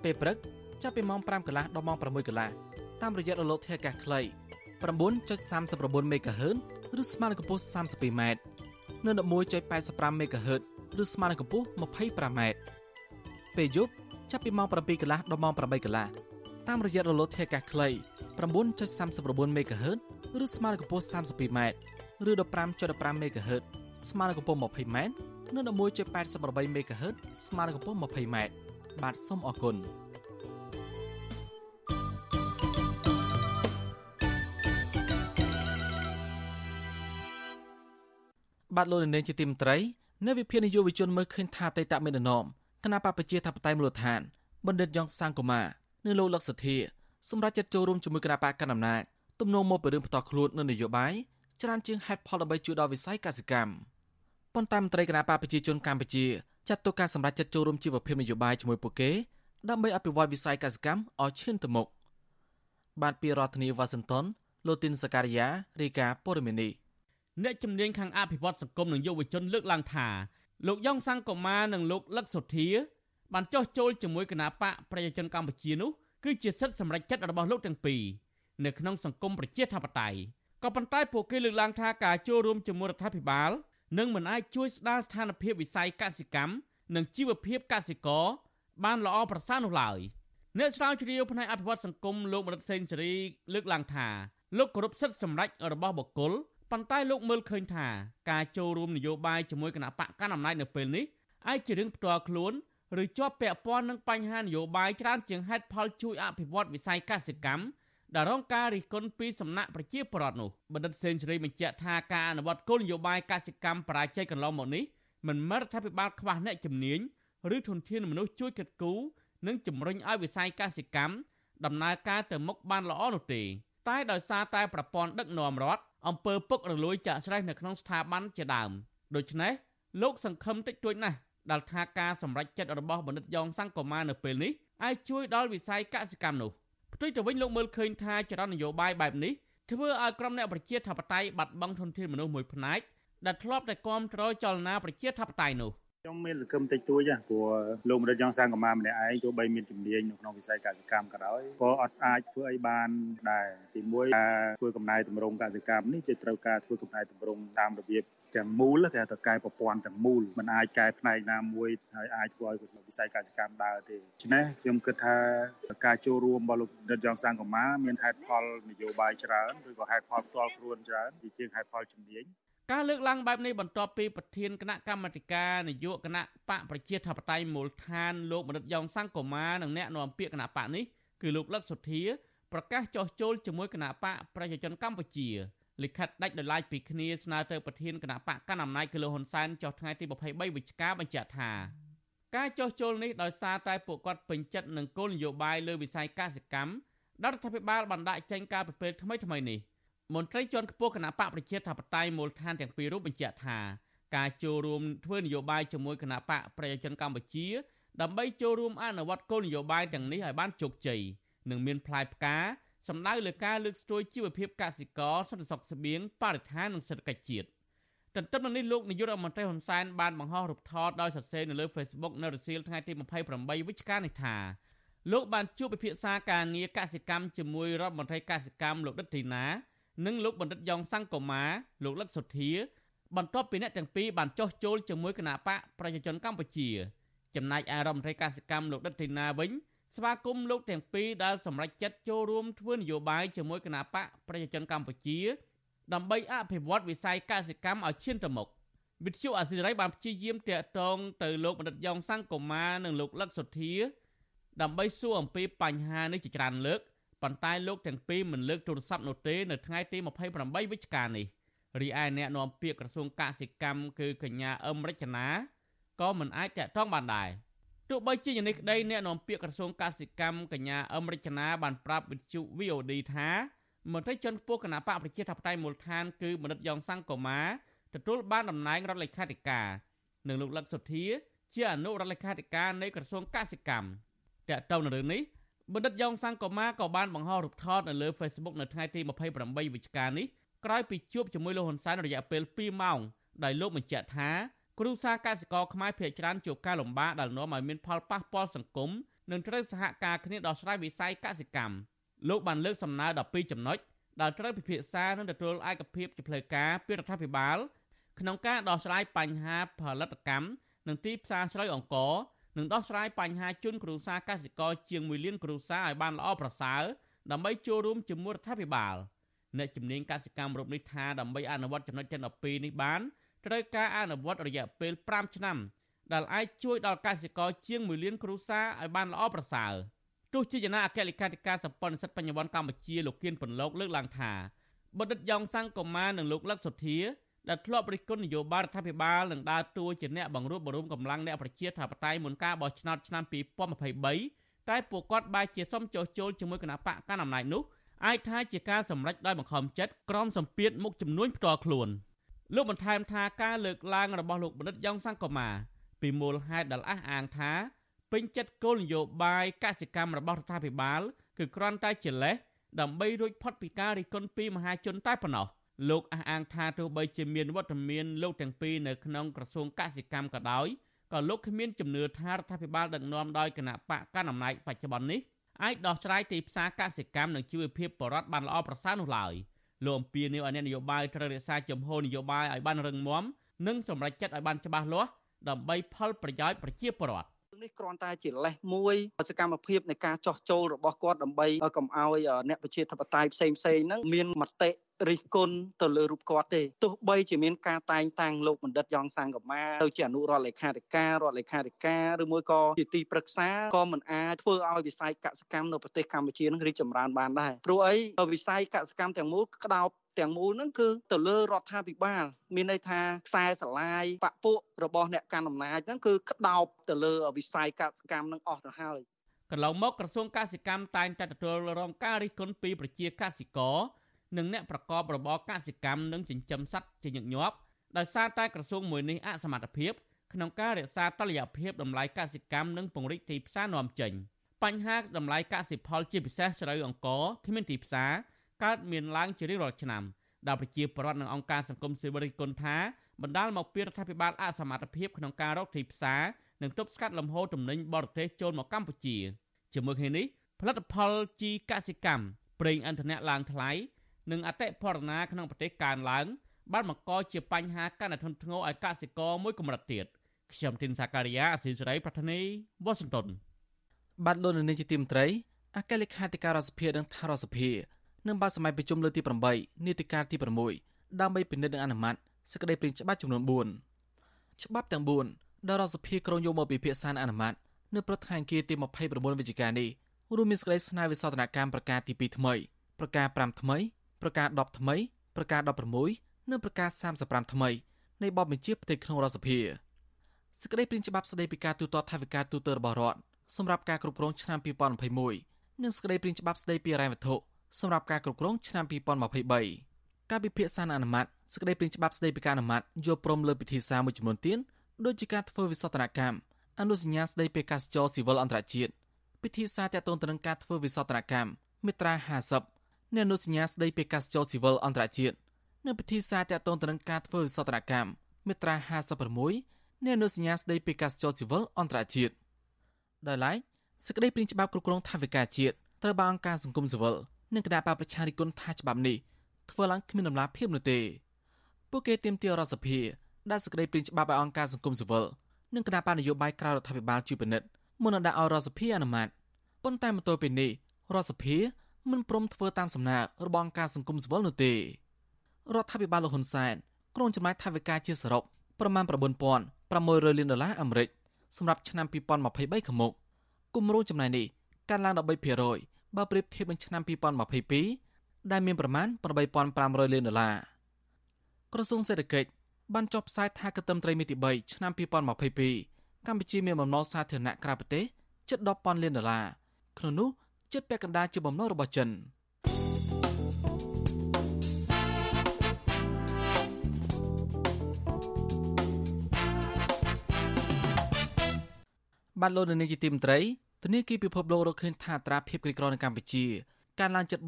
ពេលព្រឹកចាប់ពីម៉ោង5កន្លះដល់ម៉ោង6កន្លះតាមរយៈរលកធាតុអាកាសខ្លី9.39 MHz ឬស្មើនឹងកម្ពស់ 32m និង11.85 MHz ឬស្មើនឹងកម្ពស់ 25m ពេលយប់ចាប់ពីម៉ោង7កន្លះដល់ម៉ោង8កន្លះតាមរយៈរលកធាតុអាកាសខ្លី 9.39 MHz ឬស្មើនឹងកម្ពស់ 32m ឬ15.15 MHz ស្មើនឹងកម្ពស់ 20m និង11.88 MHz ស្មើនឹងកម្ពស់ 20m បាទសូមអរគុណបាទលោកនាងជាទីមត្រីនៅវិភាននយោបាយជនមើលឃើញថាតេតមេដណមគណៈបពជាធិបតេយ្យមូលដ្ឋានបណ្ឌិតយ៉ងសាងកូម៉ានិងលោកលក្ខសធា សម្រាប់ចាត់ចូលរួមជាមួយគណៈបកកណ្ដាលអំណាចទំនងមកពីរឿងផ្ទាល់ខ្លួននៅនយោបាយច្រើនជាងហេតុផលដើម្បីជួយដល់វិស័យកសិកម្មប៉ុន្តែមន្ត្រីគណៈបកប្រជាជនកម្ពុជាចាត់ទុកការសម្រេចចិត្តចូលរួមជីវភាពនយោបាយជាមួយពួកគេដើម្បីអភិវឌ្ឍវិស័យកសិកម្មឲ្យឈានទៅមុខបានពីរដ្ឋធានីវ៉ាស៊ីនតោនលូទីនសការីយ៉ារីកាព័រមីនីអ្នកជំនាញខាងអភិវឌ្ឍសង្គមនិងយុវជនលើកឡើងថាលោកយ៉ងសង្គមានិងលោកលឹកសុធាបានចោះចូលជាមួយគណៈបកប្រជាជនកម្ពុជានោះ គឺជាសិទ្ធិសម្រេចចិត្តរបស់លោកទាំងពីរនៅក្នុងសង្គមប្រជាធិបតេយ្យក៏ប៉ុន្តែពួកគេលើកឡើងថាការចូលរួមជាមួយរដ្ឋាភិបាលនឹងមិនអាចជួយស្ដារស្ថានភាពវិស័យកសិកម្មនិងជីវភាពកសិករបានល្អប្រសើរនោះឡើយអ្នកស្រាវជ្រាវផ្នែកអភិវឌ្ឍសង្គមលោកមរិតសេនស៊ូរីលើកឡើងថាលោកគោរពសិទ្ធិសម្រេចរបស់បុគ្គលប៉ុន្តែលោកមើលឃើញថាការចូលរួមនយោបាយជាមួយគណៈបកកណ្ដាលអំណាចនៅពេលនេះអាចជារឿងផ្ទាល់ខ្លួន ឬជាប់ពាក់ព័ន្ធនឹងបញ្ហានយោបាយច្រើនជាងហេតុផលជួយអភិវឌ្ឍវិស័យកសិកម្មដែលរងការរិះគន់ពីសំណាក់ប្រជាពលរដ្ឋនោះបណ្ឌិតសេនស៊ូរីបញ្ជាក់ថាការអនុវត្តគោលនយោបាយកសិកម្មបរាជ័យកន្លងមកនេះមិនមែនរដ្ឋាភិបាលខ្វះអ្នកជំនាញឬធនធានមនុស្សជួយកិត្តគូនិងជំរុញឲ្យវិស័យកសិកម្មដំណើរការទៅមុខបានល្អនោះទេតែដោយសារតែប្រព័ន្ធដឹកនាំរដ្ឋអំពើពុករលួយចាក់ស្រេះនៅក្នុងស្ថាប័នជាដើមដូច្នេះលោកសង្ឃឹមតិចតួចណាស់ ដែលថាការសម្រេចចិត្តរបស់បណ្ឌិតយ៉ងសង្គមានៅពេលនេះអាចជួយដល់វិស័យកសិកម្មនោះផ្ទុយទៅវិញលោកមើលឃើញថាចរន្តនយោបាយបែបនេះធ្វើឲ្យក្រុមអ្នកប្រជាធិបតេយ្យបាត់បង់ធនធានមនុស្សមួយផ្នែកដែលធ្លាប់តែគ្រប់គ្រងចលនាប្រជាធិបតេយ្យនោះ។ ខ្ញុំមានសង្ឃឹមតិចតួចព្រោះលោកម្ដេចចង់សាងកម្មាម្នាក់ឯងទោះបីមានជំនាញនៅក្នុងវិស័យកសិកម្មក៏ដោយក៏អត់អាចធ្វើអីបានដែរទីមួយការធ្វើកំណែតម្រង់កសិកម្មនេះគឺត្រូវការធ្វើកំណែតម្រង់តាមរបៀបទាំងមូលគេហៅថាកែប្រព័ន្ធទាំងមូលมันអាចកែផ្នែកណាមួយហើយអាចធ្វើឲ្យវិស័យកសិកម្មដើរទេដូច្នេះខ្ញុំគិតថាការចូលរួមរបស់លោកដិតយ៉ងសាងកម្មាមានហេតុផលនយោបាយច្រើនឬក៏ហេតុផលផ្ទាល់ខ្លួនច្រើនជាងហេតុផលជំនាញ ការលើកឡើងបែបនេះបន្ទាប់ពីប្រធានគណៈកម្មាធិការនយោបាយគណៈបកប្រជាធិបតេយ្យមូលដ្ឋានលោកមនិតយ៉ងសង្គមានិងអ្នកនាំពាក្យគណៈបកនេះគឺលោកលឹកសុធាប្រកាសចោះចូលជាមួយគណៈបកប្រជាជនកម្ពុជាលិខិតដាច់ដោយឡែកពីគ្នាស្នើទៅប្រធានគណៈបកកណ្ដាលអំណាចគឺលោកហ៊ុនសែនចុះថ្ងៃទី23វិច្ឆិកាបញ្ជាក់ថាការចោះចូលនេះដោយសារតែពួកគាត់ពេញចិត្តនឹងគោលនយោបាយលើវិស័យកសិកម្មដែលរដ្ឋាភិបាលបានដាក់ចេញការប្រពេលថ្មីថ្មីនេះ មន្ត្រីជាន់ខ្ពស់គណៈបកប្រជាធិបតេយ្យមូលដ្ឋានទាំងពីររូបបញ្ជាក់ថាការចូលរួមធ្វើនយោបាយជាមួយគណៈបកប្រជាជនកម្ពុជា ដើម្បីចូលរួមអនុវត្តគោលនយោបាយទាំងនេះឲ្យបានជោគជ័យនិងមានផ្លែផ្កាសម្ដៅលើការលើកស្ទួយជីវភាពកសិករសន្តិសុខស្បៀងបរិស្ថាននិងសេដ្ឋកិច្ចជាតិទន្ទឹមនឹងនេះលោកនាយករដ្ឋមន្ត្រីហ៊ុនសែនបានបង្ហោះរូបថតដោយសរសេរនៅលើ Facebook នៅរសៀលថ្ងៃទី28វិច្ឆិកានេះថាលោកបានជួបពិភាក្សាការងារកសិកម្មជាមួយរដ្ឋមន្ត្រីកសិកម្មលោកដិតទីណា និងលោកបណ្ឌិតយ៉ងសង្គមាលោកលឹកសុធាបន្ទាប់ពីអ្នកទាំងពីរបានចោះចូលជាមួយគណៈបកប្រជាជនកម្ពុជាចំណែកឯរដ្ឋមន្ត្រីកសិកម្មលោកដិតធីណាវិញស្វាគមន៍លោកទាំងពីរដែលសម្រេចចិត្តចូលរួមធ្វើនយោបាយជាមួយគណៈបកប្រជាជនកម្ពុជា ដើម្បីអភិវឌ្ឍវិស័យកសិកម្មឲ្យឈានទៅមុខវិទ្យុអាស៊ីរ៉ៃបានព្យាយាមតាក់ទងទៅលោកបណ្ឌិតយ៉ងសង្គមានិងលោកលឹកសុធាដើម្បីសួរអំពីបញ្ហានេះជាច្រើនលើក ប៉ុន្តែលោកទាំងពីរមិនលើកទូរស័ព្ទនោះទេនៅថ្ងៃទី28វិច្ឆិកានេះរីឯអ្នកនាំពាក្យក្រសួងកសិកម្មគឺកញ្ញាអឹមរចនាក៏មិនអាចតាក់ទងបានដែរទោះបីជាយ៉ាងនេះក្តីអ្នកនាំពាក្យក្រសួងកសិកម្មកញ្ញាអឹមរចនាបានប្រាប់វិទ្យុ VOD ថាមន្ត្រីជាន់ខ្ពស់គណៈបកប្រជាធិបតេយ្យមូលដ្ឋានគឺមនិតយ៉ងសង្គមាទទួលបានតំណែងរដ្ឋលេខាធិការនិងលោកលឹកសុធា ជាអនុរដ្ឋលេខាធិការនៃក្រសួងកសិកម្មតើតើនៅរឿងនេះ បណ្ឌិតយ៉ងសង្គមាក៏បានបង្ហោះរូបថតនៅលើ Facebook នៅថ្ងៃទី28វិច្ឆិកានេះក្រោយពីជួបជាមួយលោកហ៊ុនសែនរយៈពេល2ម៉ោងដោយលោកបញ្ជាក់ថាគ្រួសារកសិករខ្មែរភាគច្រើនជួបការលំបាកដែលនាំឲ្យមានផលប៉ះពាល់សង្គមនិងត្រូវសហការគ្នាដោះស្រាយវិស័យកសិកម្មលោកបានលើកសំណើ12ចំណុចដែលត្រូវពិភាក្សានិងទទួលឯកភាពជាផ្លូវការពីរដ្ឋាភិបាលក្នុងការដោះស្រាយបញ្ហាផលិតកម្មនិងទីផ្សារស្រូវអង្ករ និងដោះស្រាយបញ្ហាជនគ្រួសារកសិករជាង1លានគ្រួសារឲ្យបានល្អប្រសើរដើម្បីចូលរួមជាមួយរដ្ឋាភិបាលអ្នកជំនាញកសិកម្មរូបនេះថាដើម្បីអនុវត្តចំណុចទាំង12នេះបានត្រូវការអនុវត្តរយៈពេល5ឆ្នាំដែលអាចជួយដល់កសិករជាង1លានគ្រួសារឲ្យបានល្អប្រសើរទោះជាយ៉ាងណាអគ្គលេខាធិការសម្ព័ន្ធនិស្សិតបញ្ញវន្តកម្ពុជាលោកគៀនពន្លកលើកឡើងថាបណ្ឌិតយ៉ងសង្គកុមារនិងលោកលឹកសុធា ដែលធ្លាប់រិះគន់នយោបាយរដ្ឋាភិបាលនឹងដើរតួជាអ្នកបង្រួបបង្រួមកម្លាំងអ្នកប្រជាធិបតេយ្យមុនការបោះឆ្នោតឆ្នាំ2023តែពួកគាត់បែរជាសុំចុះចូលជាមួយគណៈបកកណ្ដាលអំណាចនោះអាចថាជាការសម្រេចដោយបង្ខំចិត្តក្រមសម្ពាធមុខចំនួនផ្ទាល់ខ្លួនលោកបន្ថែមថាការលើកឡើងរបស់លោកបណ្ឌិតយ៉ងសង្គមាពីមូលហេតុដែលអះអាងថាពេញចិត្តគោលនយោបាយកសិកម្មរបស់រដ្ឋាភិបាល គឺគ្រាន់តែជាលេសដើម្បីរួចផុតពីការរិះគន់ពីមហាជនតែប៉ុណ្ណោះ លោកអះអាងថាទោះបីជាមានវត្តមានលោកទាំងពីរនៅក្នុងក្រសួងកសិកម្មក៏ដោយក៏លោកគ្មានជំនឿថារដ្ឋាភិបាលដឹកនាំដោយគណៈបកកណ្ដាលអំណាចបច្ចុប្បន្ននេះអាចដោះស្រាយទីផ្សារកសិកម្មនិងជីវភាពបរដ្ឋបានល្អប្រសើរនោះឡើយលោកអំពីនីវអអ្នកនយោបាយត្រូវរក្សាជំហរនយោបាយឲ្យបានរឹងមាំនិងសម្រេចចិត្តឲ្យបានច្បាស់លាស់ដើម្បីផលប្រយោជន៍ប្រជាពលរដ្ឋនេះគ្រាន់តែជាលេសមួយសកម្មភាពនៃការចោះចូលរបស់គាត់ដើម្បីកុំឲ្យអ្នកប្រជាធិបតេយ្យផ្សេងផ្សេងហ្នឹងមានមតិ រិះគន់ទៅលើរូបគាត់ទេទោះបីជាមានការតែងតាំងលោកបណ្ឌិតយ៉ងសង្កមាទៅជាអនុរដ្ឋលេខាធិការរដ្ឋលេខាធិការឬមួយក៏ជាទីប្រឹក្សាក៏មិនអាចធ្វើឲ្យវិស័យកសកម្មនៅប្រទេសកម្ពុជានឹងរីកចម្រើនបានដែរព្រោះអីវិស័យកសកម្មទាំងមូលក្តោបទាំងមូលហ្នឹងគឺទៅលើរដ្ឋាភិបាលមានន័យថាខ្សែស្រឡាយបពុរបស់អ្នកកាន់អំណាចហ្នឹងគឺក្តោបទៅលើវិស័យកសកម្មហ្នឹងអស់ទៅហើយកន្លងមកក្រសួងកសិកម្មតែងតែទទួលរងការរិះគន់ពីប្រជាកសិករ និងអ្នកប្រកបរបរកសិកម្មនិងចិញ្ចឹមសត្វជាញឹកញាប់ដោយសារតែក្រសួងមួយនេះអសមត្ថភាពក្នុងការរក្សាតុល្យភាពតម្លៃកសិកម្មនិងពង្រីកទីផ្សារនាំចេញបញ្ហាតម្លៃកសិផលជាពិសេសស្រូវអង្ករគ្មានទីផ្សារកើតមានឡើងជារៀងរាល់ឆ្នាំដែលប្រជាពលរដ្ឋនិងអង្គការសង្គមស៊ីវិលរិះគន់ថាបណ្ដាលមកពីរដ្ឋាភិបាលអសមត្ថភាពក្នុងការរកទីផ្សារនិងទប់ស្កាត់លំហូរទំនិញបរទេសចូលមកកម្ពុជាជាមួយគ្នានេះផលិតផលជីកសិកម្មប្រេងឥន្ធនៈឡើងថ្លៃ និងអតិផរណាក្នុងប្រទេសកើនឡើងបានបង្កជាបញ្ហាកាន់តែធ្ងន់ធ្ងរឲ្យកសិករមួយកម្រិតទៀតខ្ញុំទីនសាការីយ៉ាអស៊ីសេរីប្រធានីវ៉ាស៊ីនតោនបាទលោកនាយកទីមត្រីអគ្គលេខាធិការរដ្ឋសភានិងថារដ្ឋសភានឹងបានសម័យប្រជុំលើទី8នីតិកាលទី6ដើម្បីពិនិត្យនិងអនុម័តសេចក្តីព្រាងច្បាប់ចំនួន4ច្បាប់ទាំង4ដែលរដ្ឋសភាក្រុងយកមកពិភាក្សាអនុម័តនៅព្រឹកថ្ងៃអង្គារទី29វិច្ឆិកានេះរួមមានសេចក្តីស្នើវិសោធនកម្មប្រការទី2ថ្មីប្រការ5ថ្មី ប្រការ10ថ្មីប្រការ16និងប្រការ35ថ្មីនៃបបបញ្ជាផ្ទៃក្នុងរដ្ឋសភាសេចក្តីព្រាងច្បាប់ស្តីពីការទូទាត់ថវិកាទូទៅរបស់រដ្ឋសម្រាប់ការគ្រប់គ្រងឆ្នាំ2021និងសេចក្តីព្រាងច្បាប់ស្តីពីរ៉ែវត្ថុសម្រាប់ការគ្រប់គ្រងឆ្នាំ2023ការពិភាក្សាអនុម័តសេចក្តីព្រាងច្បាប់ស្តីពីការអនុម័តយល់ព្រមលើពិធីសារមួយចំនួនទៀតដូចជាការធ្វើវិសោធនកម្មអនុសញ្ញាស្តីពីកាសចរស៊ីវិលអន្តរជាតិពិធីសារតាក់ទងទៅនឹងការធ្វើវិសោធនកម្មមាត្រា50 នៃអនុសញ្ញាស្តីពីកាសចរស៊ីវិលអន្តរជាតិនិងពិធីសារតាក់ទងទៅនឹងការធ្វើវិសោធនកម្មមាត្រា56នៃអនុសញ្ញាស្តីពីកាសចរស៊ីវិលអន្តរជាតិដោយឡែកសេចក្តីព្រាងច្បាប់គ្រប់គ្រងថវិកាជាតិត្រូវបានអង្គការសង្គមស៊ីវិលនិងគណៈបព្វប្រជារិគុណថាច្បាប់នេះធ្វើឡើងគ្មានដំណាភាពនោះទេពួកគេទាមទាររដ្ឋសភាដាក់សេចក្តីព្រាងច្បាប់ឲ្យអង្គការសង្គមស៊ីវិលនិងគណៈបកនយោបាយក្រៅរដ្ឋាភិបាលជួយពិនិត្យមុននឹងដាក់ឲ្យរដ្ឋសភាអនុម័តប៉ុន្តែមកទល់ពេលនេះរដ្ឋសភា មិនព្រមធ្វើតាមសំណើរបស់អង្គការសង្គមស៊ីវិលនោះទេរដ្ឋាភិបាលលោកហ៊ុនសែនក្រុងចំណាយថវិកាជាសរុបប្រមាណ9600លានដុល្លារអាមេរិកសម្រាប់ឆ្នាំ2023ខាងមុខគម្រោងចំណាយនេះកើនឡើង13%បើប្រៀបធៀបនឹងឆ្នាំ2022ដែលមានប្រមាណ8500លានដុល្លារក្រសួងសេដ្ឋកិច្ចបានចុះផ្សាយថាកត្ទឹមត្រីមាសទី3ឆ្នាំ2022កម្ពុជាមានបំណុលសាធារណៈក្រៅប្រទេសជិត10ពាន់លានដុល្លារក្នុងនោះ ជិតពាក់កណ្ដាលជាបំណុលរបស់ចិនបានលោកនៅនាងជាទីមត្រីធនាគារពិភពលោករកឃើញថាត្រាភាពក្រីក្រនៅកម្ពុជាកើនឡើងជិត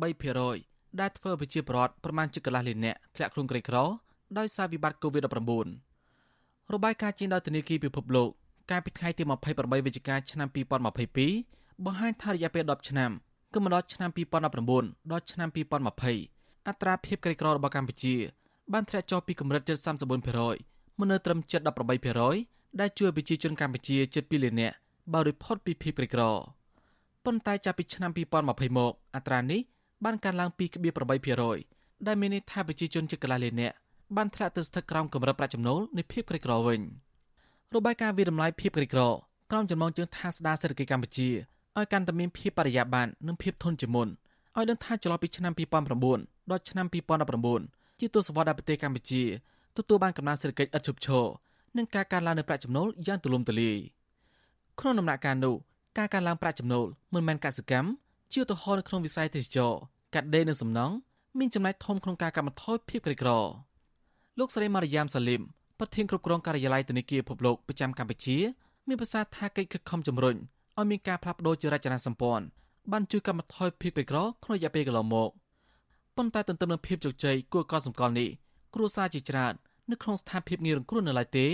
3%ដែលធ្វើប្រជាពលរដ្ឋប្រមាណជាកន្លះលាននាក់ធ្លាក់ខ្លួនក្រីក្រដោយសារវិបត្តិ COVID-19 របាយការណ៍ចេញដោយធនាគារពិភពលោកកាលពីថ្ងៃទី28វិច្ឆិកាឆ្នាំ2022 បង្ហាញថារយៈពេល10ឆ្នាំគឺមកដល់ឆ្នាំ2019ដល់ឆ្នាំ2020អត្រាភាពក្រីក្ររបស់កម្ពុជា បានធ្លាក់ចុះពីកម្រិតជិត34%មកនៅត្រឹមជិត18%ដែលជួយប្រជាជនកម្ពុជាជិត2លាននាក់បើរួចផុតពីភាពក្រីក្រប៉ុន្តែចាប់ពីឆ្នាំ2020មកអត្រានេះបានកើនឡើង2.8%ដែលមានន័យថាប្រជាជនជាកន្លះលាននាក់បានធ្លាក់ទៅស្ថិតក្រោមកម្រិតប្រាក់ចំណូលនៃភាពក្រីក្រវិញរបាយការណ៍វិតម្លៃភាពក្រីក្រក្រោមចំណងជើងថាស្ដារសេដ្ឋកិច្ចកម្ពុជា ឲ្យកាន់តែមានភាពបរិយាបន្ននិងភាពធន់ជាមុនឲ្យដឹងថាចន្លោះពីឆ្នាំ2009ដល់ឆ្នាំ2019ជាទសវត្សរ៍ដែលប្រទេសកម្ពុជាទទួលបានកំណើនសេដ្ឋកិច្ចឥតឈប់ឈរនិងការកើនឡើងនៃប្រាក់ចំណូលយ៉ាងទូលំទូលាយ។ក្នុងដំណាក់កាលនោះការកើនឡើងប្រាក់ចំណូលមិនមែនកសិកម្មជាឧទាហរណ៍នៅក្នុងវិស័យទេសចរកាត់ដេរនិងសំណង់មានចំណែកធំក្នុងការកាត់បន្ថយភាពក្រីក្រលោកស្រីម៉ារីយ៉ាមសាលីមប្រធានគ្រប់គ្រងការិយាល័យធនាគារពិភពលោកប្រចាំកម្ពុជា មានប្រសាសន៍ថាកិច្ចខិតខំជំរុញ ឲ្យមានការផ្លាស់ប្តូរចរចនាសម្ព័ន្ធបានជួយកាត់បន្ថយភាពក្រីក្រក្នុងរយៈពេលកន្លងមកប៉ុន្តែទន្ទឹមនឹងភាពជោគជ័យគួរកត់សម្គាល់នេះគ្រួសារជាច្រើននៅក្នុងស្ថានភាពងាយរងគ្រោះនៅឡើយទេ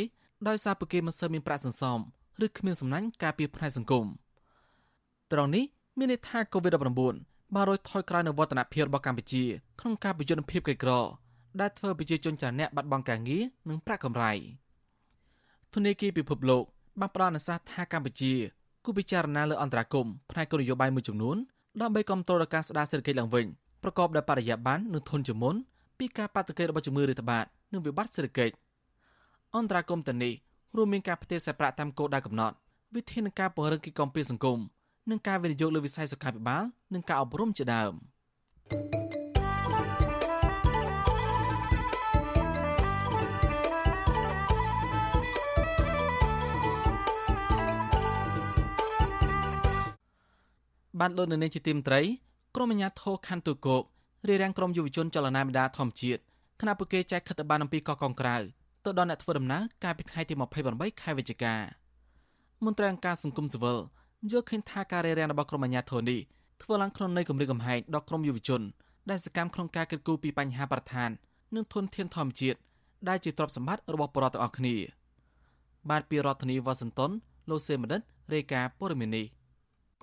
ដោយសារពួកគេមិនសូវមានប្រាក់សន្សំឬគ្មានសំណាញ់ការពារផ្នែកសង្គមត្រង់នេះមានន័យថា COVID-19 បានរយថយក្រោយនៅវឌ្ឍនភាពរបស់កម្ពុជាក្នុងការបញ្យុទ្ធភាពក្រីក្រដែលធ្វើប្រជាជនចារណៈបាត់បង់ការងារនិងប្រាក់កម្រៃធនាគារពិភពលោកបានផ្ដល់អនុសាសន៍ថាកម្ពុជា គូពិចារណាលើអន្តរាគមផ្នែកគោលនយោបាយមួយចំនួនដើម្បីគ្រប់គ្រងដល់ការស្ដារសេដ្ឋកិច្ចឡើងវិញប្រកបដោយបរិយាបន្ននិងធន់ជាមុនពីការបាតុកិច្ចរបស់ជំងឺរាតត្បាតនិងវិបត្តិសេដ្ឋកិច្ចអន្តរាគមទាំងនេះរួមមានការផ្ទេរខ្សែប្រាក់តាមគោលដៅកំណត់វិធានការពង្រឹងកិច្ចគាំពារសង្គមនិងការវិនិយោគលើវិស័យសុខាភិបាលនិងការអប់រំជាដើម បានលោកនៅនាងជាទីមត្រីក្រុមអាជ្ញាធរខណ្ឌទូគោករារាំងក្រុមយុវជនចលនាមេដាធម្មជាតិខណៈពួកគេចែកខិតបានអំពីកោះកុងក្រៅទៅដល់អ្នកធ្វើដំណើរកាលពីថ្ងៃទី28ខែវិច្ឆិកាមន្ត្រីអង្គការសង្គមស៊ីវិលយល់ឃើញថាការរារាំងរបស់ក្រុមអាជ្ញាធរនេះធ្វើឡើងក្នុងន័យគម្រាមកំហែងដល់ក្រុមយុវជន ដែលសកម្មក្នុងការកិត្តគូពីបញ្ហាបរិស្ថាននិងធនធានធម្មជាតិដែលជាទ្រព្យសម្បត្តិរបស់ប្រជាពលរដ្ឋទាំងអស់គ្នា បាទពីរដ្ឋធានីវ៉ាស៊ីនតោនលោកសេមនិតរាយការណ៍ព័ត៌មាននេះ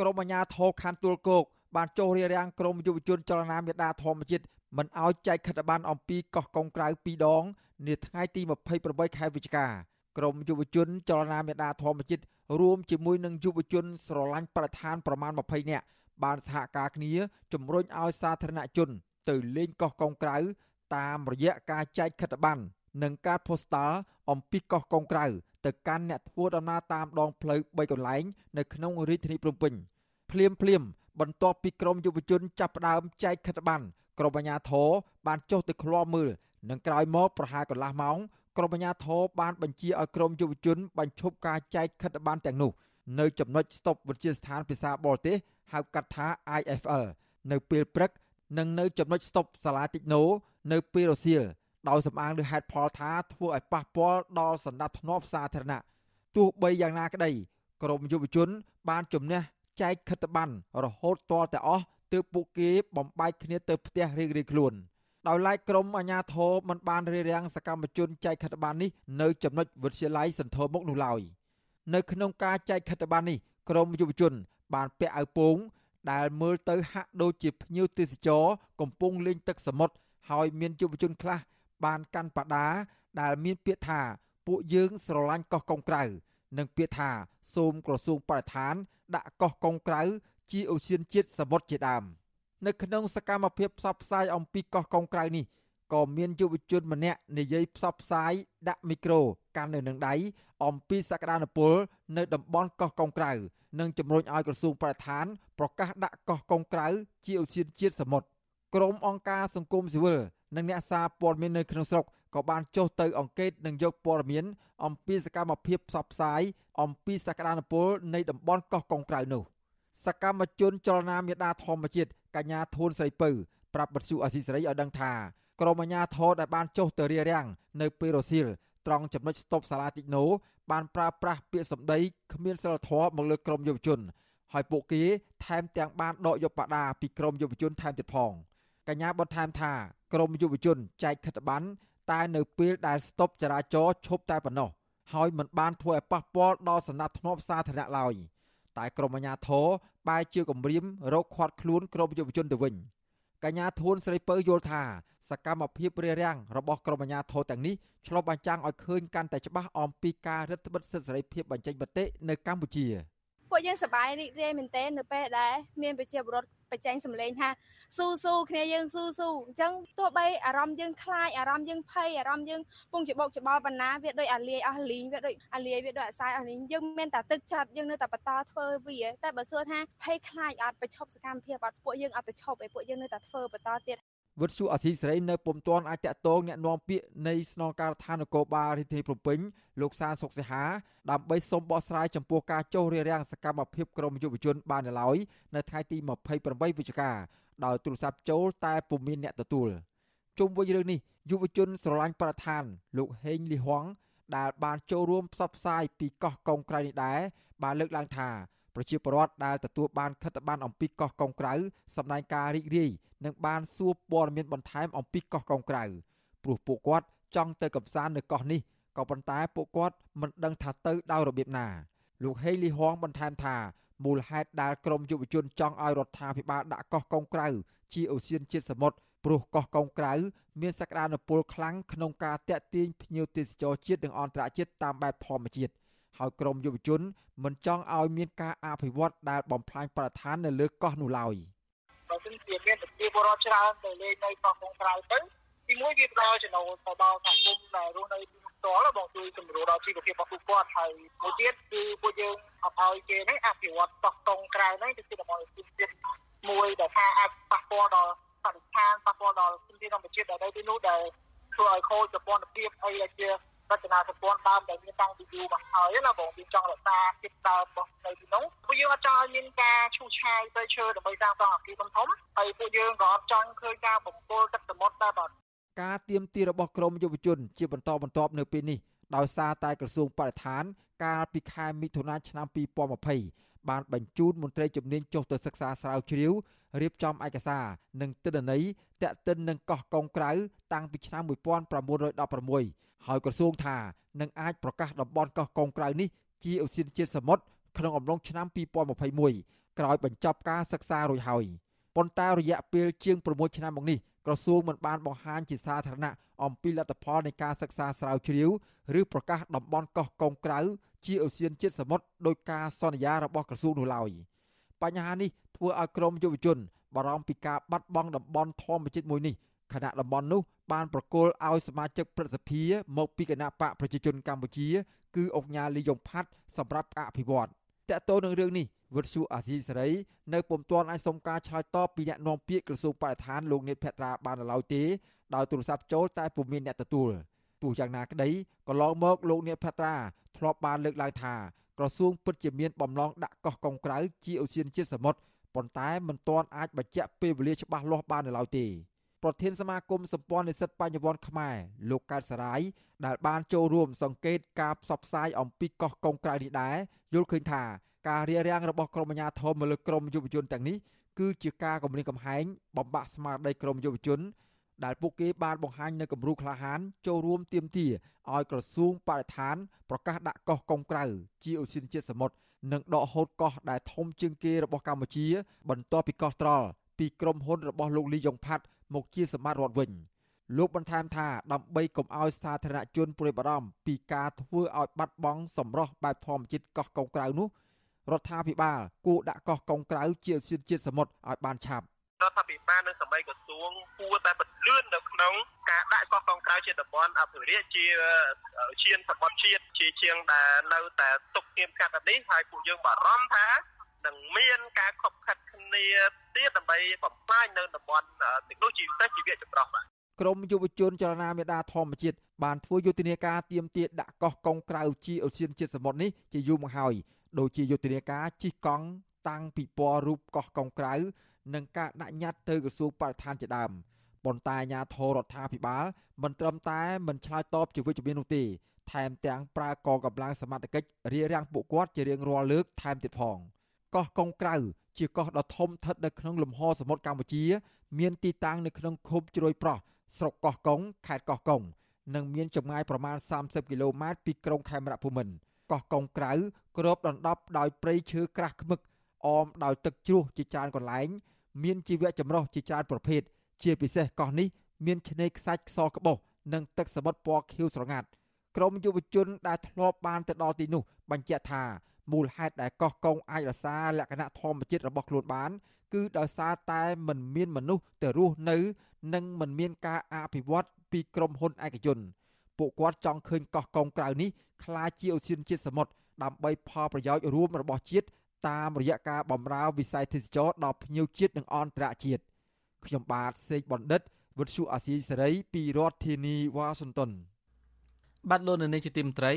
ក្រុមអាជ្ញាធរខណ្ឌទួលគោកបានចុះរារាំងក្រុមយុវជនចលនាមេដាធម្មជាតិមិនឲ្យចែកខិតប័ណ្ណអំពីកោះកុងក្រៅពីរដងនាថ្ងៃទី28ខែវិច្ឆិកាក្រមយុវជនចលនាមេដាធម្មជាតិរួមជាមួយនឹងយុវជនស្រឡាញ់ប្រធានប្រមាណ20នាក់បានសហការគ្នាជំរុញឲ្យសាធារណជន ទៅលេងកោះកុងក្រៅតាមរយៈការចែកខិតប័ណ្ណនិងការផូស្តាល់អំពីកោះកុងក្រៅ ទៅកាន់អ្នកធ្វើដំណើរតាមដងផ្លូវ3កន្លែងនៅក្នុងរាជធានីភ្នំពេញភ្លាមភ្លាមបន្ទាប់ពីក្រមយុវជនចាប់ផ្ដើមចែកខិតប័ណ្ណក្រមអាជ្ញាធរបានចុះទៅឃ្លាំមើលនិងក្រោយមកប្រហែលកន្លះម៉ោងក្រមអាជ្ញាធរបានបញ្ជាឲ្យក្រមយុវជនបញ្ឈប់ការចែកខិតប័ណ្ណទាំងនោះនៅចំណុចស្តុបវិទ្យាស្ថានភាសាបរទេសហៅកាត់ថា IFL នៅពេលព្រឹកនិងនៅចំណុចស្តុបសាលាតិចណូនៅពេលរសៀល ដោយសំអាងលើហេតុផលថាធ្វើឲ្យប៉ះពាល់ដល់សន្តិភាពសាធារណៈទោះបីយ៉ាងណាក្តីក្រមយុវជន បានជំនះចែកខិតប័ណ្ណរហូតតតែអស់ទើបពួកគេបំបែកគ្នាទៅផ្ទះរៀងៗខ្លួនដោយឡែកក្រមអាជ្ញាធរមិនបានរារាំងសកម្មជនចែកខិតប័ណ្ណនេះនៅចំណុចវិទ្យាល័យសន្ធរមុខនោះឡើយនៅក្នុងការចែកខិតប័ណ្ណនេះក្រមយុវជន បានពាក់អាវពោងដែលមើលទៅហាក់ដូចជាភ្ញៀវទេសចរកំពុងលេងទឹកសមុទ្រហើយមានយុវជនខ្លះ បានកាន់បដាដែលមានពាក្យថាពួកយើងស្រឡាញ់កោះកុងក្រៅនិងពាក្យថាសូមក្រសួងបរិស្ថាន ដាក់កោះកុងក្រៅជាអូសៀនជាតិសមុទ្រជាដើមនៅក្នុងសកម្មភាពផ្សព្វផ្សាយអំពីកោះកុងក្រៅនេះក៏មានយុវជនម្នាក់និយាយផ្សព្វផ្សាយដាក់មីក្រូកាន់នៅនឹងដៃអំពីសក្តានុពលនៅតំបន់កោះកុងក្រៅនិងជំរុញឲ្យក្រសួងបរិស្ថានប្រកាសដាក់កោះកុងក្រៅជាឧទ្យានជាតិសមុទ្រក្រមអង្គការសង្គមស៊ីវិល និងអ្នកសារព័ត៌មាននៅក្នុងស្រុកក៏បានចុះទៅអង្កេតនិងយកព័ត៌មានអំពីសកម្មភាពផ្សព្វផ្សាយអំពីសក្តានុពលនៃតំបន់កោះកុងក្រៅនោះសកម្មជនចលនាមេដាធម្មជាតិកញ្ញាធួនស្រីពៅប្រាប់បទសុអសីសេរីឲ្យដឹងថាក្រមអាជ្ញាធរដែលបានចុះទៅរារាំងនៅពេលរសៀលត្រង់ចំណុចស្តុបសាលាតិចណូបានប្រើប្រាស់ពាក្យសម្ដីគ្មានសិលធម៌មកលើក្រមយុវជន ហើយពួកគេថែមទាំងបានដកយកបដាពីក្រមយុវជនថែមទៀតផង កញ្ញាបន្ថែមថាក្រមយុវជនចែកខិតប័ណ្ណតែនៅពេលដែលស្តុបចរាចរណ៍ឈប់តែប៉ុណ្ណោះហើយមិនបានធ្វើឲ្យប៉ះពាល់ដល់សណ្ដាប់ធ្នាប់សាធារណៈឡើយតែក្រមអាជ្ញាធរបែរជាគម្រាមរកខាត់ខ្លួនក្រមយុវជនទៅវិញកញ្ញាធួនស្រីពៅយល់ថាសកម្មភាពរារាំងរបស់ក្រមអាជ្ញាធរទាំងនេះឆ្លុះបញ្ចាំងឲ្យឃើញកាន់តែច្បាស់អំពីការរឹតបន្តឹងសិទ្ធិសេរីភាពបញ្ចេញមតិនៅកម្ពុជា ពួកយើងសប្បាយរីករាយមែនទែននៅពេលដែលមានប្រជាពលរដ្ឋបញ្ចេញសម្លេងថាស៊ូស៊ូគ្នាយើងស៊ូស៊ូអញ្ចឹងទោះបីអារម្មណ៍យើងខ្លាចអារម្មណ៍យើងភ័យអារម្មណ៍យើងពងច្បោកច្បល់បណ្ណាវាដូចអាលាយអស់លីងវាដូចអាលាយវាដូចអាសាយអស់លីងយើងមានតែទឹកចិត្តយើងនៅតែបន្តធ្វើវាតែបើសួរថាភ័យខ្លាចអត់បញ្ឈប់សកម្មភាពអត់ពួកយើងអត់បញ្ឈប់ឯពួកយើងនៅតែធ្វើបន្តទៀត វិទ្យុអសីសេរីនៅពុំទាន់អាចតតងแนะនាំពាក្យនៃស្នងការដ្ឋាននគរបាលរាជធានីភ្នំពេញលោកសានសុកសិហាដើម្បីសូមបកស្រាយចំពោះការចុះរារាំងសកម្មភាពក្រមយុវជនបាននៅឡើយនៅថ្ងៃទី28វិច្ឆិកាដោយទូរស័ព្ទចូលតែពុំមានអ្នកទទួលជុំវិញរឿងនេះយុវជនស្រឡាញ់ប្រធានលោកហេងលីហួងដែលបានចូលរួមផ្សព្វផ្សាយពីកោះកុងក្រៅនេះដែរបានលើកឡើងថា ប្រជាពលរដ្ឋដែលទទួលបានខិត្តប័ណ្ណអំពីកោះកុងក្រៅសម្ដែងការរីករាយនិងបានសួរព័ត៌មានបន្ថែមអំពីកោះកុងក្រៅព្រោះពួកគាត់ចង់ទៅកំសាន្តនៅកោះនេះក៏ប៉ុន្តែពួកគាត់មិនដឹងថាទៅដោយរបៀបណា លោកហេងលីហងបន្ថែមថាមូលហេតុដែលក្រមយុវជនចង់ឲ្យរដ្ឋាភិបាលដាក់កោះកុងក្រៅជាអូសៀនជាតិសមុទ្រព្រោះកោះកុងក្រៅមានសក្តានុពលខ្លាំងក្នុងការតាក់ទាញភ្ញៀវទេសចរជាតិនិងអន្តរជាតិតាមបែបធម្មជាតិ ហើយក្រមយុវជន មិនចង់ឲ្យមានការអភិវឌ្ឍដែលបំផ្លាញបរិស្ថាននៅលើកោះនោះឡើយបើមិនជាមានប្រជាពលរដ្ឋច្រើនទៅលេងនៅកោះកុងក្រៅទៅទីមួយវាផ្ដល់ចំណូលទៅដល់សហគមន៍ដែលរស់នៅទីនោះផ្ទាល់បងជួយសម្រួលដល់ជីវភាពរបស់ពួកគាត់ហើយមួយទៀតគឺពួកយើងអត់ឲ្យគេនេះអភិវឌ្ឍកោះកុងក្រៅនេះទៅជាតំបន់ជាតិមួយដែលថាអាចប៉ះពាល់ដល់បរិស្ថានប៉ះពាល់ដល់ជំនាញធម្មជាតិដែលនៅទីនោះដែលធ្វើឲ្យខូចប្រព័ន្ធភាពអីដែលជា រចនាសម្ព័ន្ធដើមដែលមានតាំងពីយូរមកហើយណាបងវាចង់រក្សាភាពដើមរបស់នៅទីនោះពួកយើងអត់ចង់ឲ្យមានការឈូសឆាយទៅឈើដើម្បីសាងសង់អគារធំធំហើយពួកយើងក៏អត់ចង់ឃើញការបំពុលទឹកសមុទ្រដែរបាទការទៀមទារបស់ក្រមយុវជន ជាបន្តបន្ទាប់នៅពេលនេះដោយសារតែក្រសួងបរិស្ថាន កាលពីខែមិថុនាឆ្នាំ2020បានបញ្ជូនមន្ត្រីជំនាញចុះទៅសិក្សាស្រាវជ្រាវរៀបចំឯកសារនិងទិន្នន័យតាក់ទិននឹងកោះកុងក្រៅតាំងពីឆ្នាំ1916 ហើយក្រសួងថានឹងអាចប្រកាសតំបន់កោះកុងក្រៅនេះជាឧស្សាហជាតិសមុទ្រក្នុងអំឡុងឆ្នាំ2021ក្រោយបញ្ចប់ការសិក្សារួចហើយប៉ុន្តែរយៈពេលជាង6ឆ្នាំមកនេះក្រសួងមិនបានបង្ហាញជាសាធារណៈអំពីលទ្ធផលនៃការសិក្សាស្រាវជ្រាវឬប្រកាសតំបន់កោះកុងក្រៅជាឧស្សាហជាតិសមុទ្រដោយការសន្យារបស់ក្រសួងនោះឡើយបញ្ហានេះធ្វើឲ្យក្រមយុវជនបារម្ភពីការបាត់បង់តំបន់ធម្មជាតិមួយនេះ ខណៈតំបន់នោះបានប្រគល់ឲ្យសមាជិកព្រឹទ្ធសភាមកពីគណៈបកប្រជាជនកម្ពុជា គឺអង្គញាលីយ៉ុងផាត់សម្រាប់អភិវឌ្ឍតកតទៅនឹងរឿងនេះវិទ្យុអាស៊ីសេរីនៅពុំទាន់អាចសុំការឆ្លើយតបពីអ្នកនាំពាក្យក្រសួងបរិស្ថានលោកនេតភត្រាបានឡើយទេដោយទូរស័ព្ទចូលតែពុំមានអ្នកទទួលទោះយ៉ាងណាក្តីកន្លងមកលោកនេតភត្រាធ្លាប់បានលើកឡើងថាក្រសួងពិតជាមានបំណងដាក់កោះកុងក្រៅជាឧស្សាហជាតិសមុទ្រប៉ុន្តែមិនទាន់អាចបញ្ជាក់ពេលវេលាច្បាស់លាស់បាននៅឡើយទេ ប្រធានសមាគមសម្ព័ន្ធនិស្សិតបញ្ញវន្តខ្មែរលោកកើតសរាយដែលបានចូលរួមសង្កេតការផ្សព្វផ្សាយអំពីកោះកុងក្រៅនេះដែរយល់ឃើញថាការរារាំងរបស់ក្រមអាជ្ញាធរមកលើក្រមយុវជនទាំងនេះគឺជាការគំរាមកំហែងបំបាក់ស្មារតីក្រមយុវជន ដែលពួកគេបានបង្ហាញនៅគំរូក្លាហានចូលរួមទៀមទាឲ្យក្រសួងបរិស្ថានប្រកាសដាក់កោះកុងក្រៅជាឧស្សាហជាតិសមុទ្រនិងដកហូតកោះដែលធំជាងគេរបស់កម្ពុជា បន្ទាប់ពីកោះត្រល់ពីក្រុមហ៊ុនរបស់លោកលីយ៉ុងផាត់ មកជាសម្បត្តិរដ្ឋវិញលោកបន្ថែមថាដើម្បីកុំឲ្យសាធារណជនព្រួយបារម្ភពីការធ្វើឲ្យបាត់បង់សម្រស់បែបធម្មជាតិកោះកុងក្រៅនោះរដ្ឋាភិបាលគួរដាក់កោះកុងក្រៅជាឧស្សាហជាតិសមុទ្រឲ្យបានឆាប់រដ្ឋាភិបាលនិងសមីក្រសួងគួរតែបន្លឿននៅក្នុងការដាក់កោះកុងក្រៅជាតំបន់អភិរក្សជាឈានសមុទ្រជាតិជាជាងដែលនៅតែទុកទៀមកាត់នេះហើយពួកយើងបារម្ភថា នឹងមានការខົບខិតគ្នាទៀតដើម្បីបំផ្លាញនៅតំបន់ទាំងនោះជាពិសេសជីវៈចម្រុះបាទក្រមយុវជនចលនាមេដាធម្មជាតិបានធ្វើយុទ្ធនាការទៀមទាដាក់កោះកុងក្រៅជាអូសៀនជាតិសមុទ្រនេះជាយូរមកហើយដូចជាយុទ្ធនាការជិះកង់តាំងពីពណ៌រូបកោះកុងក្រៅនិងការដាក់ញត្តិទៅក្រសួងបរិស្ថានជាដើមប៉ុន្តែអាជ្ញាធររដ្ឋាភិបាលមិនត្រឹមតែមិនឆ្លើយតបជាវិជ្ជមាននោះទេថែមទាំងប្រើកងកម្លាំងសមត្ថកិច្ចរារាំងពួកគាត់ជារៀងរាល់លើកថែមទៀតផង កោះកុងក្រៅជាកោះដ៏ធំស្ថិតនៅក្នុងលំហសមុទ្រកម្ពុជា មានទីតាំងនៅក្នុងឃុំជ្រោយប្រោះស្រុកកោះកុងខេត្តកោះកុងនិងមានចម្ងាយប្រមាណ30គីឡូម៉ែត្រពីក្រុងខេមរភូមិន្ទកោះកុងក្រៅគ្របដណ្ដប់ដោយព្រៃឈើក្រាស់ឃ្មឹកអមដោយទឹកជ្រោះជាច្រើនកន្លែង មានជីវៈចម្រុះជាច្រើនប្រភេទជាពិសេសកោះនេះមានឆ្នេរខ្សាច់ខ្សរក្បោះនិងទឹកសមុទ្រពណ៌ខៀវស្រងាត់ក្រមយុវជនដែលធ្លាប់បានទៅដល់ទីនោះបញ្ជាក់ថា មូលហេតុដែលកោះកុងអាចរក្សាលក្ខណៈធម្មជាតិរបស់ខ្លួនបាន គឺដោយសារតែមិនមានមនុស្សទៅរស់នៅ និងមិនមានការអភិវឌ្ឍពីក្រុមហ៊ុនឯកជនពួកគាត់ចង់ឃើញកោះកុងក្រៅនេះក្លាយជាឧស្សាហជាតិសមុទ្រដើម្បីផលប្រយោជន៍រួមរបស់ជាតិតាមរយៈការបម្រើវិស័យទេសចរដល់ភ្ញៀវជាតិនិងអន្តរជាតិខ្ញុំបាទសេកបណ្ឌិតវិទ្យុអាស៊ីសេរីពីរដ្ឋធានីវ៉ាស៊ីនតោនបាទលោកនៅនាងជាទីមត្រី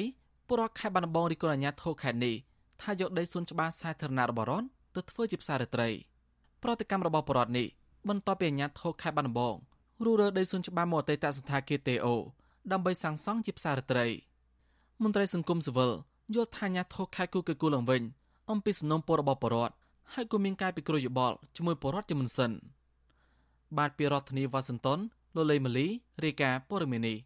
ពលរដ្ឋខេត្តបាត់ដំបងរីកអាញាធរខេត្តនេះ ថាយកដីសួនច្បារសាធារណៈរបស់រដ្ឋទៅធ្វើជាផ្សាររាត្រី ប្រតិកម្មរបស់ពលរដ្ឋនេះបន្ទាប់ពីអាញាធរខេត្តបាត់ដំបងរុះរើដីសួនច្បារមកអតីតសន្តាគារ TO ដើម្បីសាងសង់ជាផ្សាររាត្រីមន្ត្រីសង្គមស៊ីវិលយល់ថាអាញាធរខេត្តគូកគូឡើងវិញអំពីសំណុំពររបស់ពលរដ្ឋហើយក៏មានការពិគ្រោះយោបល់ជាមួយពលរដ្ឋជាមុនសិនបាទពីរដ្ឋធានីវ៉ាស៊ីនតោនលោកលេម៉ាលីរាយការណ៍ព័ត៌មាននេះ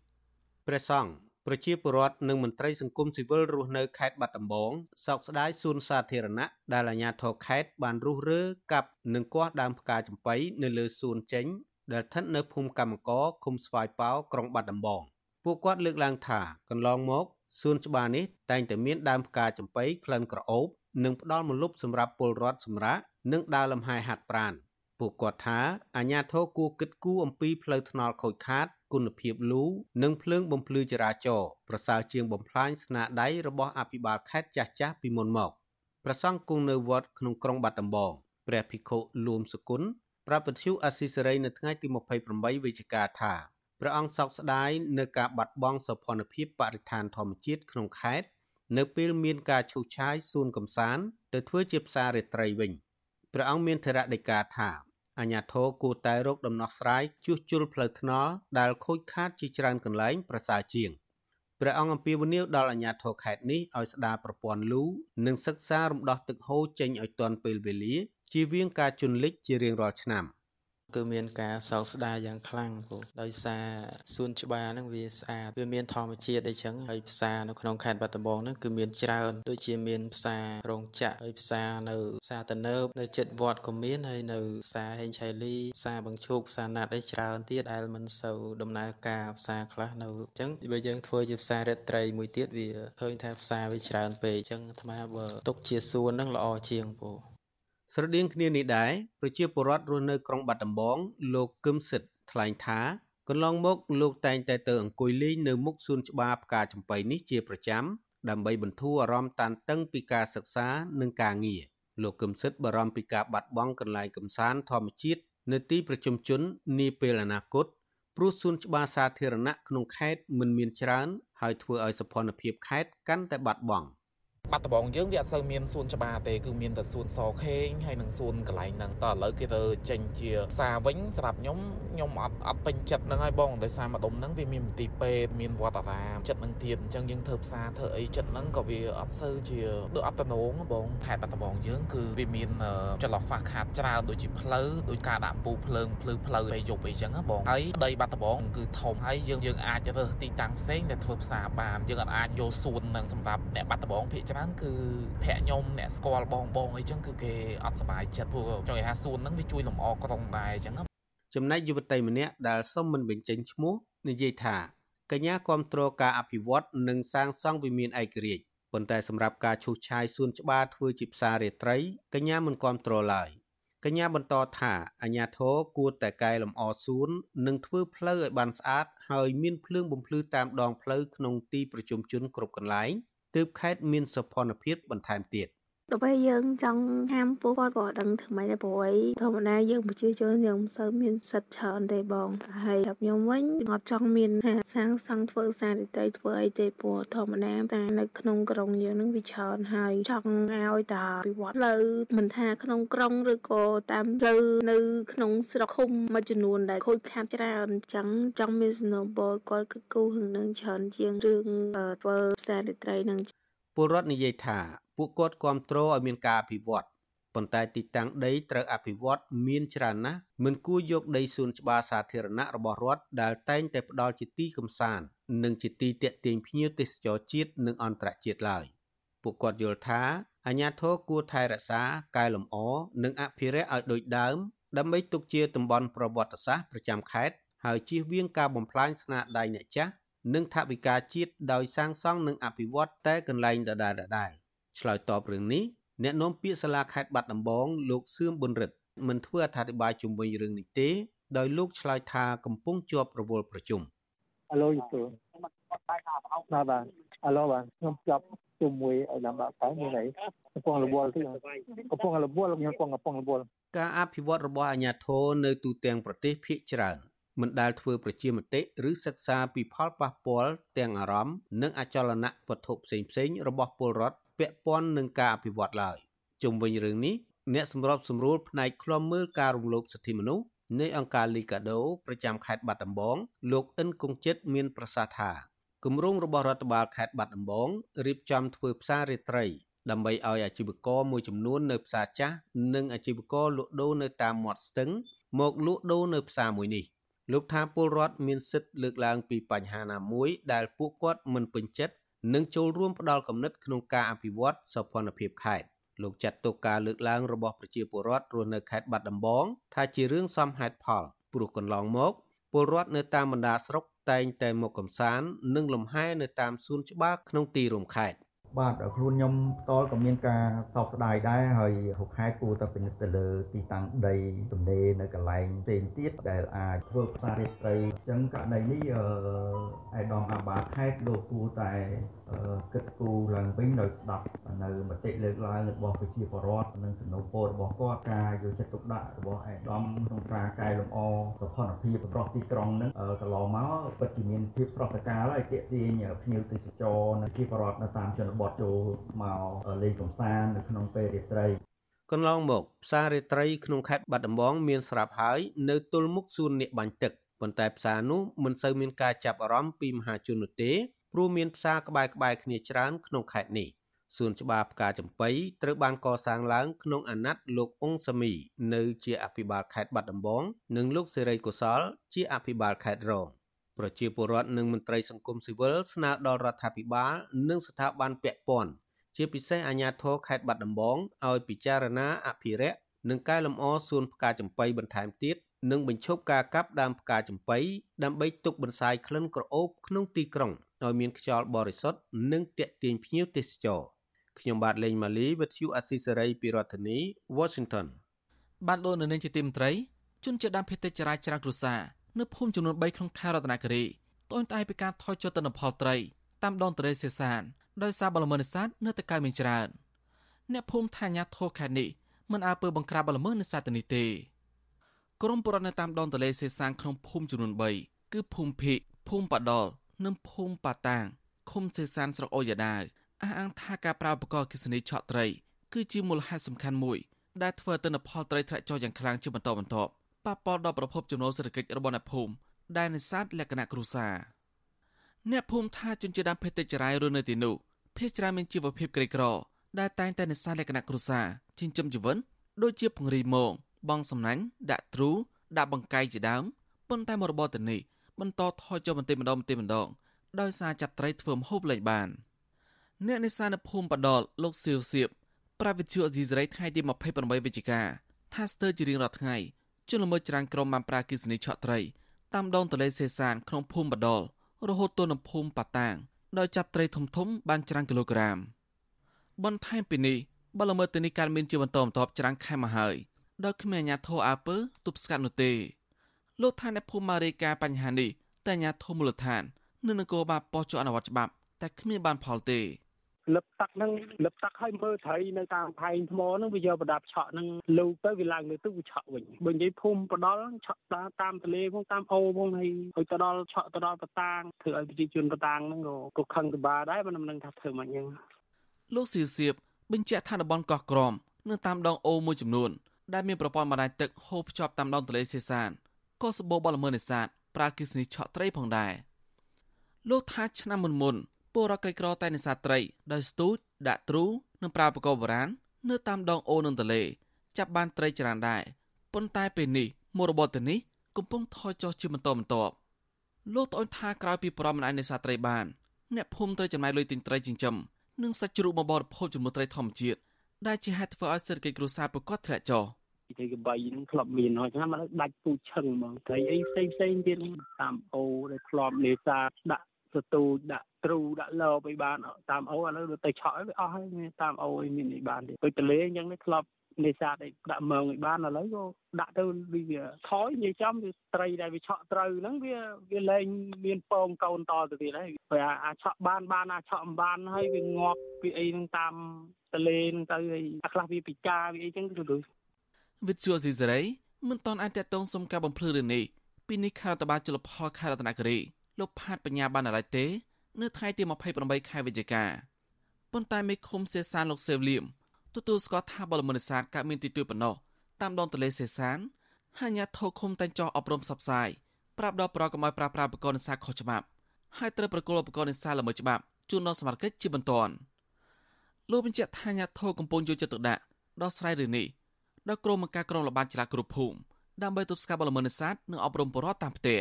ព្រះសង្ឃ ប្រជាពលរដ្ឋនិងមន្ត្រីសង្គមស៊ីវិលរស់នៅខេត្តបាត់ដំបងសោកស្ដាយសួនសាធារណៈដែលអាជ្ញាធរខេត្តបានរុះរើកាប់និងគាស់ដើមផ្កាចំបៃនៅលើសួនចេញដែលស្ថិតនៅភូមិកម្មកឃុំស្វាយប៉ោក្រុងបាត់ដំបងពួកគាត់លើកឡើងថាកន្លងមកសួនច្បារនេះតែងតែមានដើមផ្កាចំប៉ីក្លិនក្រអូបនិងផ្ដល់មលប់សម្រាប់ពលរដ្ឋសម្រាកនិងដើរលំហែហាត់ប្រាណពួកគាត់ថាអាញាធរគួរគិតគូរអំពីផ្លូវថ្នល់ខូចខាត គុណភាពលូនិងភ្លើងបំភ្លឺចរាចរណ៍ប្រសើរជាងបំផ្លាញស្នាដៃរបស់អភិបាលខេត្តចាស់ចាស់ពីមុនមកប្រសង់គង់នៅវត្តក្នុងក្រុងបាត់ដំបងព្រះភិក្ខុលួមសុគន្ធប្រាប់វិទ្យុអស៊ីសេរីនៅថ្ងៃទី28វិច្ឆិកាថាព្រះអង្គសោកស្ដាយនៅការបាត់បង់សោភ័ណភាពបរិស្ថានធម្មជាតិក្នុងខេត្តនៅពេលមានការឈូសឆាយសួនកំសាន្តទៅធ្វើជាផ្សាររាត្រីវិញព្រះអង្គមានធរៈដីកាថា អាញាធរគួរតែរកដំណោះស្រាយជួសជុលផ្លូវថ្នល់ដែលខូចខាតជាច្រើនកន្លែងប្រសើរជាងព្រះអង្គអំពាវនាវដល់អាជ្ញាធរខេត្តនេះឲ្យស្ដារប្រព័ន្ធលូនិងសិក្សារំដោះទឹកហូរចេញឲ្យទាន់ពេលវេលាជៀសវាងការជន់លិចជារៀងរាល់ឆ្នាំ។ គឺមានការសោកស្ដាយយ៉ាងខ្លាំងព្រោះដោយសារសួនច្បារហ្នឹងវាស្អាតវាមានធម្មជាតិអីចឹងហើយផ្សារនៅក្នុងខេត្តបាត់ដំបងហ្នឹងគឺមានច្រើនដូចជាមានផ្សាររោងចក្រហើយផ្សារនៅផ្សារតនើបនៅចិត្តវត្តក៏មានហើយនៅផ្សារហេងឆៃលីផ្សារបង្ឈូកផ្សារណាត់អីច្រើនទៀតដែលមិនសូវដំណើរការផ្សារខ្លះនៅអញ្ចឹងបើយើងធ្វើជាផ្សាររាត្រីមួយទៀតវាឃើញថាផ្សារវាច្រើនពេកអញ្ចឹងអាត្មាបើទុកជាសួនហ្នឹងល្អជាងពូ ស្រដៀងគ្នានេះដែរប្រជាពលរដ្ឋរស់នៅក្រុងបាត់ដំបងលោកគឹមសិទ្ធថ្លែងថាកន្លងមកលោកតែងតែទៅអង្គុយលេងនៅមុខសួនច្បារផ្កាចំបៃនេះជាប្រចាំដើម្បីបន្ធូរអារម្មណ៍តានតឹងពីការសិក្សានិងការងារលោកគឹមសិទ្ធបារម្ភពីការបាត់បង់កន្លែងកំសាន្តធម្មជាតិនៅទីប្រជុំជននាពេលអនាគតព្រោះសួនច្បារសាធារណៈក្នុងខេត្តមិនមានច្រើនហើយធ្វើឲ្យសភនភាពខេត្តកាន់តែបាត់បង់ បាត់ដំបងយើងវាអត់សូវមានសួនច្បារទេគឺមានតែសួនសខេងហើយនិងសួនកន្លែងហ្នឹងតើឥឡូវគេទៅចេញជាផ្សារវិញសម្រាប់ខ្ញុំខ្ញុំអត់អត់ពេញចិត្តហ្នឹងហើយបងដោយសារម្ដុំហ្នឹងវាមានមន្ទីរពេទ្យមានវត្តអារាមចិត្តហ្នឹងទៀតអញ្ចឹងយើងធ្វើផ្សារធ្វើអីចិត្តហ្នឹងក៏វាអត់សូវជាដូចអត់តំណងបងខេត្តបាត់ដំបងយើងគឺវាមានចន្លោះខ្វះខាតច្រើនដូចជាផ្លូវដូចការដាក់ពូភ្លើងភ្លឺផ្លូវពេលយប់អីចឹងបងហើយដីបាត់ដំបងគឺធំហើយយើងយើងអាចរើសទីតាំងផ្សេងដែលធ្វើផ្សារបានយើងអាចយកសួនហ្នឹងសម្រាប់អ្នកបាត់ដំបងភាគច្រើនគឺប្រាក់ខ្ញុំអ្នកស្គាល់បងបងអីចឹងគឺគេអត់សប្បាយចិត្តព្រោះចង់និយាយថាសួនហ្នឹងវាជួយលម្អក្រុងដែរអញ្ចឹងចំណែកយុវតីម្នាក់ដែលសុំមិនបញ្ចេញឈ្មោះនិយាយថាកញ្ញាគ្រប់គ្រងការអភិវឌ្ឍនិងសាងសង់វិមានឯករាជ្យប៉ុន្តែសម្រាប់ការឈូសឆាយសួនច្បារធ្វើជាផ្សាររាត្រីកញ្ញាមិនគ្រប់គ្រងឡើយកញ្ញាបន្តថាអាញាធរគួរតែកែលម្អសួននិងធ្វើផ្លូវឲ្យបានស្អាតហើយមានភ្លើងបំភ្លឺតាមដងផ្លូវក្នុងទីប្រជុំជនគ្រប់កន្លែង ទើបខេត្តមានសោភ័ណភាពបន្ថែមទៀត ដើម្បីយើងចង់ហាមពួកគាត់ក៏ដឹងធ្វើម៉េចដែរព្រោះធម្មតាយើងប្រជាជនយើងមិនសូវមានសិទ្ធច្រើនទេបងហើយចាប់ខ្ញុំវិញអត់ចង់មានសាងសង់ធ្វើសាររីត្រីធ្វើអីទេព្រោះធម្មតាតែនៅក្នុងក្រុងយើងនឹងវាច្រើនហើយចង់ឲ្យតាពិវត្តលើមិនថាក្នុងក្រុងឬក៏តាមផ្លូវនៅក្នុងស្រុកឃុំមួយចំនួនដែលខូចខាតច្រើនអញ្ចឹងចង់មានសំណបគាត់គឺគូហឹងនឹងច្រើនជាងរឿងធ្វើផ្សាររីត្រីនឹង ពលរដ្ឋនិយាយថាពួកគាត់គ្រប់គ្រងឲ្យមានការអភិវឌ្ឍប៉ុន្តែទីតាំងដីត្រូវអភិវឌ្ឍមានច្រើនណាស់មិនគួរយកដីសួនច្បារសាធារណៈរបស់រដ្ឋដែលតែងតែផ្ដល់ជាទីកំសាន្តនិងជាទីទាក់ទាញភ្ញៀវទេសចរជាតិនិងអន្តរជាតិឡើយពួកគាត់យល់ថាអាជ្ញាធរគួរថែរក្សាកែលម្អនិងអភិរក្សឲ្យដូចដើមដើម្បីទុកជាតំបន់ប្រវត្តិសាស្ត្រប្រចាំខេត្តហើយជៀសវាងការបំផ្លាញស្នាដៃអ្នកចាស់ និងថវិកាជាតិដោយសាងសង់និងអភិវឌ្ឍតែកន្លែងដដែលៗឆ្លើយតបរឿងនេះអ្នកនាំពាក្យសាលាខេត្តបាត់ដំបងលោកសឿមប៊ុនរិទ្ធមិនធ្វើអត្ថាធិប្បាយជុំវិញរឿងនេះទេដោយលោកឆ្លើយថាកំពុងជាប់រវល់ប្រជុំអាឡូយទៅបាទបាទអាឡូបាទខ្ញុំជាប់ជាមួយឲ្យតាមបាក់តែមានអីកំពុងរវល់ទីកំពុងរវល់ខ្ញុំកំពុងកំពុងរវល់ការអភិវឌ្ឍរបស់អាជ្ញាធរនៅទូទាំងប្រទេសភាគច្រើន មិនដែលធ្វើប្រជាមតិឬសិក្សាពីផលប៉ះពាល់ទាំងអារម្មណ៍និងអចលនៈវត្ថុផ្សេងៗរបស់ពលរដ្ឋពាក់ព័ន្ធនឹងការអភិវឌ្ឍឡើយជុំវិញរឿងនេះអ្នកសម្របសម្រួលផ្នែកឃ្លាំមើលការរំលោភសិទ្ធិមនុស្សនៃអង្គការ Liga do ប្រចាំខេត្តបាត់ដំបងលោកអិនគង្ជិតមានប្រសាសន៍ថាគម្រោងរបស់រដ្ឋបាលខេត្តបាត់ដំបងរៀបចំធ្វើផ្សាររាត្រីដើម្បីឲ្យអាជីវករមួយចំនួននៅផ្សារចាស់និងអាជីវករលក់ដូរនៅតាមមាត់ស្ទឹងមកលក់ដូរនៅផ្សារមួយនេះ លោកថាពលរដ្ឋមានសិទ្ធិលើកឡើងពីបញ្ហាណាមួយដែលពួកគាត់មិនពេញចិត្តនិងចូលរួមផ្ដល់គំនិតក្នុងការអភិវឌ្ឍសោភ័ណភាពខេត្តលោកចាត់ទុកការលើកឡើងរបស់ប្រជាពលរដ្ឋរស់នៅខេត្តបាត់ដំបងថាជារឿងសមហេតុផលព្រោះកន្លងមកពលរដ្ឋនៅតាមបណ្ដាស្រុកតែងតែមកកំសាន្តនិងលំហែនៅតាមសួនច្បារក្នុងទីរួមខេត្ត បាទខ្លួនខ្ញុំផ្ទាល់ក៏មានការសោកស្ដាយដែរហើយហុកខេត្តគួរតែពិនិត្យទៅលើទីតាំងដីទំនេរនៅកន្លែងផ្សេងទៀតដែលអាចធ្វើផ្សាររាត្រីអញ្ចឹងករណីនេះអឺឯកឧត្តមអាបាខេត្តលោកគួរតែគិតគូរឡើងវិញដោយស្ដាប់នៅមតិលើកឡើងរបស់ប្រជាពលរដ្ឋនិងសំណូមពររបស់គាត់ការយកចិត្តទុកដាក់របស់ឯកឧត្តមក្នុងការកែលម្អសោភ័ណភាពប្រទេសទីក្រុងហ្នឹងកន្លងមកពិតជាមានភាពស្រស់ត្រកាលហើយទាក់ទាញភ្ញៀវទេសចរនិងប្រជាពលរដ្ឋនៅតាមជនបទចូលមកលេងកម្សាន្តនៅក្នុងពេលរាត្រីកន្លងមកផ្សាររាត្រីក្នុងខេត្តបាត់ដំបងមានស្រាប់ហើយនៅទល់មុខសួននាគបាញ់ទឹកប៉ុន្តែផ្សារនោះមិនសូវមានការចាប់អារម្មណ៍ពីមហាជននោះទេព្រោះមានផ្សារក្បែរក្បែរគ្នាច្រើនក្នុងខេត្តនេះសួនច្បារផ្កាចំបៃត្រូវបានកសាងឡើងក្នុងអាណត្តិលោកអ៊ុងសាមី នៅជាអភិបាលខេត្តបាត់ដំបង និងលោកសេរីកុសល ជាអភិបាលខេត្តរង ប្រជាពលរដ្ឋនិងមន្ត្រីសង្គមស៊ីវិលស្នើដល់រដ្ឋាភិបាលនិងស្ថាប័នពាក់ព័ន្ធជាពិសេសអាជ្ញាធរខេត្តបាត់ដំបងឲ្យពិចារណាអភិរក្សនិងកែលម្អសួនផ្កាចំបៃបន្ថែមទៀតនិងបញ្ឈប់ការកាប់ដើមផ្កាចំបៃដើម្បីទុកបន្សាយក្លិនក្រអូបក្នុងទីក្រុងឲ្យមានខ្យល់បរិសុទ្ធនិងទាក់ទាញភ្ញៀវទេសចរខ្ញុំបាទលេងម៉ាលីវិទ្យុអស៊ីសេរីពីរដ្ឋធានី Washington បានលោកនៅនាងជាទីមត្រីជនជាតិដើមភាគតិចចរាចច្រើនគ្រួសារ នៅភូមិចំនួន3ក្នុងខេត្តរតនគិរីត្អូញត្អែពីការថយចុះទិន្នផលត្រីតាមដងទន្លេសេសានដោយសារបលល្មើសនេសាទនៅតែកើនមានច្រើនអ្នកភូមិថាញាធោខេត្តនេះមិនអើពើបង្ក្រាបបលល្មើសនេសាទទៅនេះទេក្រមបុរដ្ឋនៅតាមដងទន្លេសេសានក្នុងភូមិចំនួន3គឺភូមិភិកភូមិបដលនិងភូមិប៉ាតាងឃុំសេសានស្រុកអូយ៉ាដាវអះអាងថាការប្រើឧបករណ៍គិសនីឆក់ត្រីគឺជាមូលហេតុសំខាន់មួយដែលធ្វើទិន្នផលត្រីធ្លាក់ចុះយ៉ាងខ្លាំងជាបន្តបន្ទាប់ ប៉ះពាល់ដល់ប្រភពចំណូលសេដ្ឋកិច្ចរបស់អ្នកភូមិដែលនេសាទលក្ខណៈគ្រួសារអ្នកភូមិថាជនជាតិដើមភាគតិចចរាយរស់នៅទីនោះភាគច្រើនមានជីវភាពក្រីក្រដែលតែងតែនេសាទលក្ខណៈគ្រួសារចិញ្ចឹមជីវិតដូចជាពង្រីមងបងសំណាញ់ដាក់ទ្រូដាក់បង្កាយជាដើមប៉ុន្តែមរបរទៅនេះបន្តថយចុះបន្តិចម្ដងបន្តិចម្ដងដោយសារចាប់ត្រីធ្វើម្ហូបលែងបានអ្នកនេសាទនៅភូមិបដលលោកសៀវសៀបប្រាវិទ្យាអេស៊ីសរ៉ៃថ្ងៃទី28វិច្ឆិកាថាស្ទើរជារៀងរាល់ថ្ងៃ ជនល្មើសច្រាំងក្រុមបានប្រើគិសនីឆក់ត្រីតាមដងទន្លេសេសានក្នុងភូមិបដលរហូតទល់នឹងភូមិប៉ាតាងដោយចាប់ត្រីធំធំបានច្រើនគីឡូក្រាមបន្ថែមពីនេះបលល្មើសទៅនេះកើតមានជាបន្តបន្ទាប់ច្រើនខែមកហើយដោយគ្មានអាជ្ញាធរអើពើទប់ស្កាត់នោះទេលោកថាអ្នកភូមិម៉ារីកាបញ្ហានេះតែអាជ្ញាធរមូលដ្ឋាននិងនគរបាលប៉ុស្តិ៍ចុះអនុវត្តច្បាប់តែគ្មានបានផលទេ លឹបទឹកហ្នឹងលឹបទឹកឲ្យមើលត្រីនៅតាមផែងថ្មហ្នឹងវាយកប្រដាប់ឆក់ហ្នឹងលូកទៅវាឡើងលើទឹកវាឆក់វិញបើនិយាយភូមិបដលឆក់តាមតាមទលេផងតាមអូផងហើយឲ្យទៅដល់ឆក់ទៅដល់បតាងធ្វើឲ្យប្រជាជនបតាងហ្នឹងក៏ក៏ខឹងទៅបាដែរមិនដឹងថាធ្វើមិនអញ្ចឹងលោកសៀវសៀបបញ្ជាក់ថាតំបន់កោះក្រមនៅតាមដងអូមួយចំនួនដែលមានប្រព័ន្ធបណ្ដាញទឹកហូរភ្ជាប់តាមដងទន្លេសេសានក៏សបោបលល្មើសនេសាទប្រើគិសនីឆក់ត្រីផងដែរលោកថាឆ្នាំមុនមុន ពលរដ្ឋក្រីក្រតែនេសាទត្រីដោយស្ទូចដាក់ទ្រូនិងប្រើឧបករណ៍បុរាណនៅតាមដងអូនិងទន្លេចាប់បានត្រីច្រើនដែរប៉ុន្តែពេលនេះមុខរបរទៅនេះកំពុងថយចុះជាបន្តបន្ទាប់លោកត្អូញថាក្រោយពីប្រមមិនអាចនេសាទត្រីបានអ្នកភូមិត្រូវចំណាយលុយទិញត្រីចិញ្ចឹមនិងសាច់ជ្រូកមកបរិភោគជាមួយត្រីធម្មជាតិដែលជាហេតុធ្វើឲ្យសេដ្ឋកិច្ចគ្រួសារប្រកបធ្លាក់ចុះត្រីកបីហ្នឹងធ្លាប់មានហើយឆ្នាំមកដាច់ពូឈឹងហ្មងត្រីអីផ្សេងផ្សេងទៀតតាមអូដែលធ្លាប់នេសាទដាក់សទូចដាក់ ទ្រូដាក់លបអីបានតាមអូឥឡូវទៅឆក់អីវាអស់ហើយតាមអូអីមានអីបានទេដូចទលេអញ្ចឹងនេះធ្លាប់នេសាទអីដាក់មងឲ្យបានឥឡូវក៏ដាក់ទៅវាថយនិយាយចំវាត្រីដែលវាឆក់ត្រូវហ្នឹងវាវាលែងមានពងកូនតទៅទៀតហើយព្រោះអាឆក់បានបានអាឆក់មិនបានហើយវាងាប់វាអីហ្នឹងតាមទលេហ្នឹងទៅហើយអាខ្លះវាពិការវាអីចឹងទៅទៅវិទ្យុស៊ីសេរីមិនតន់អាចតតងសុំការបំភ្លឺរឿងនេះពីនេះខេត្តតបាជលផលខេត្តរតនគិរីលោកផាតបញ្ញាបានឡើយទេ នៅថ្ងៃទី28ខែវិច្ឆិកាប៉ុន្តែមេឃុំសេសានលោកសេវលៀមទទួលស្គាល់ថាបលមនិសាទកើតមានទីទួយប៉ុណ្ណោះតាមដងទន្លេសេសានហើយអាញាធរឃុំតែងចោះអប់រំផ្សព្វផ្សាយប្រាប់ដល់ប្រកបឲ្យប្រាប្រាឧបករណ៍នេសាទខុសច្បាប់ហើយត្រូវប្រគល់ឧបករណ៍នេសាទល្មើសច្បាប់ជូនដល់សមាជិកជាបន្ទាន់លោកបញ្ជាក់ថាអាញាធរកំពុងយកចិត្តទុកដាក់ដល់ស្រ័យរឿងនេះដល់ក្រុមអង្គការក្រុងលបានចលគ្រប់ភូមិដើម្បីទប់ស្កាត់បលល្មើសនេសាទនិងអប់រំប្រជាពលរដ្ឋតាមផ្ទះ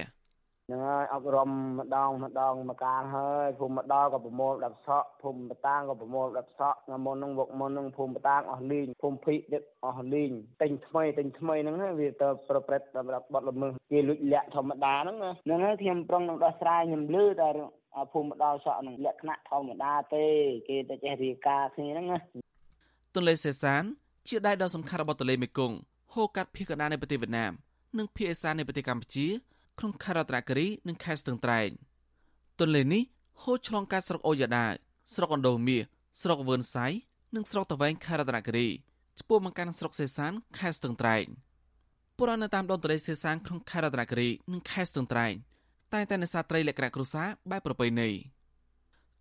ហ្នឹងហើយអប់រំម្ដងម្ដងមកកាលហើយភូមិម្ដងក៏ប្រមូល10សក់ភូមិបតាងក៏ប្រមូល10សក់ថ្ងៃមុនហ្នឹងវកមុនហ្នឹងភូមិបតាងអស់លីងភូមិភីទៀតអស់លីងទិញថ្មីទិញថ្មីហ្នឹងវាទៅប្រព្រឹត្តសម្រាប់បត់ល្មើសគេលួចលាក់ធម្មតាហ្នឹងហ្នឹងហើយខ្ញុំប្រឹងនឹងដោះស្រាយខ្ញុំលឺតែភូមិម្ដងសក់ហ្នឹងលក្ខណៈធម្មតាទេគេទៅចេះរៀបការគ្នាហ្នឹងណាទន្លេសេសាន ជាដៃដ៏សំខាន់របស់ទន្លេមេគង្គហូរកាត់ភាគកណ្ដាលនៃប្រទេសវៀតណាមនិងភាគឦសាននៃប្រទេសកម្ពុជា ក្នុងខេត្តរតនគិរីនិងខេត្តស្ទឹងត្រែងទន្លេនេះហូរឆ្លងកាត់ស្រុកអូយ៉ាដាវស្រុកអណ្ដូងមាសស្រុកវឿនសៃនិងស្រុកតវែងខេត្តរតនគិរីឆ្ពោះមកកាន់ស្រុកសេសានខេត្តស្ទឹងត្រែងពលរដ្ឋនៅតាមដងទន្លេសេសានក្នុងខេត្តរតនគិរីនិងខេត្តស្ទឹងត្រែងតែតែនេសាទត្រីលក្ខណៈគ្រួសារបែបប្រពៃណី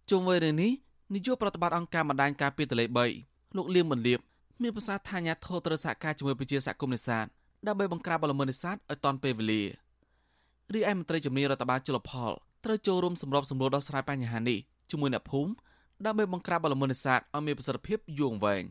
ជុំវិញរឿងនេះនាយកប្រតិបត្តិអង្គការបណ្ដាញការពារទន្លេ3លោកលៀងមន្លៀបមានប្រសាសន៍ថាអាញាធរត្រូវសហការជាមួយប្រជាសហគមន៍នេសាទដើម្បីបង្ក្រាបបលល្មើសនេសាទឲ្យទាន់ពេលវេលា រីឯមន្ត្រីជំនាញរដ្ឋបាលជលផលត្រូវចូលរួមសម្របសម្រួលដោះស្រាយបញ្ហានេះជាមួយអ្នកភូមិដើម្បីបង្ក្រាបបលល្មើសនេសាទឲ្យមានប្រសិទ្ធភាពយូរអង្វែង។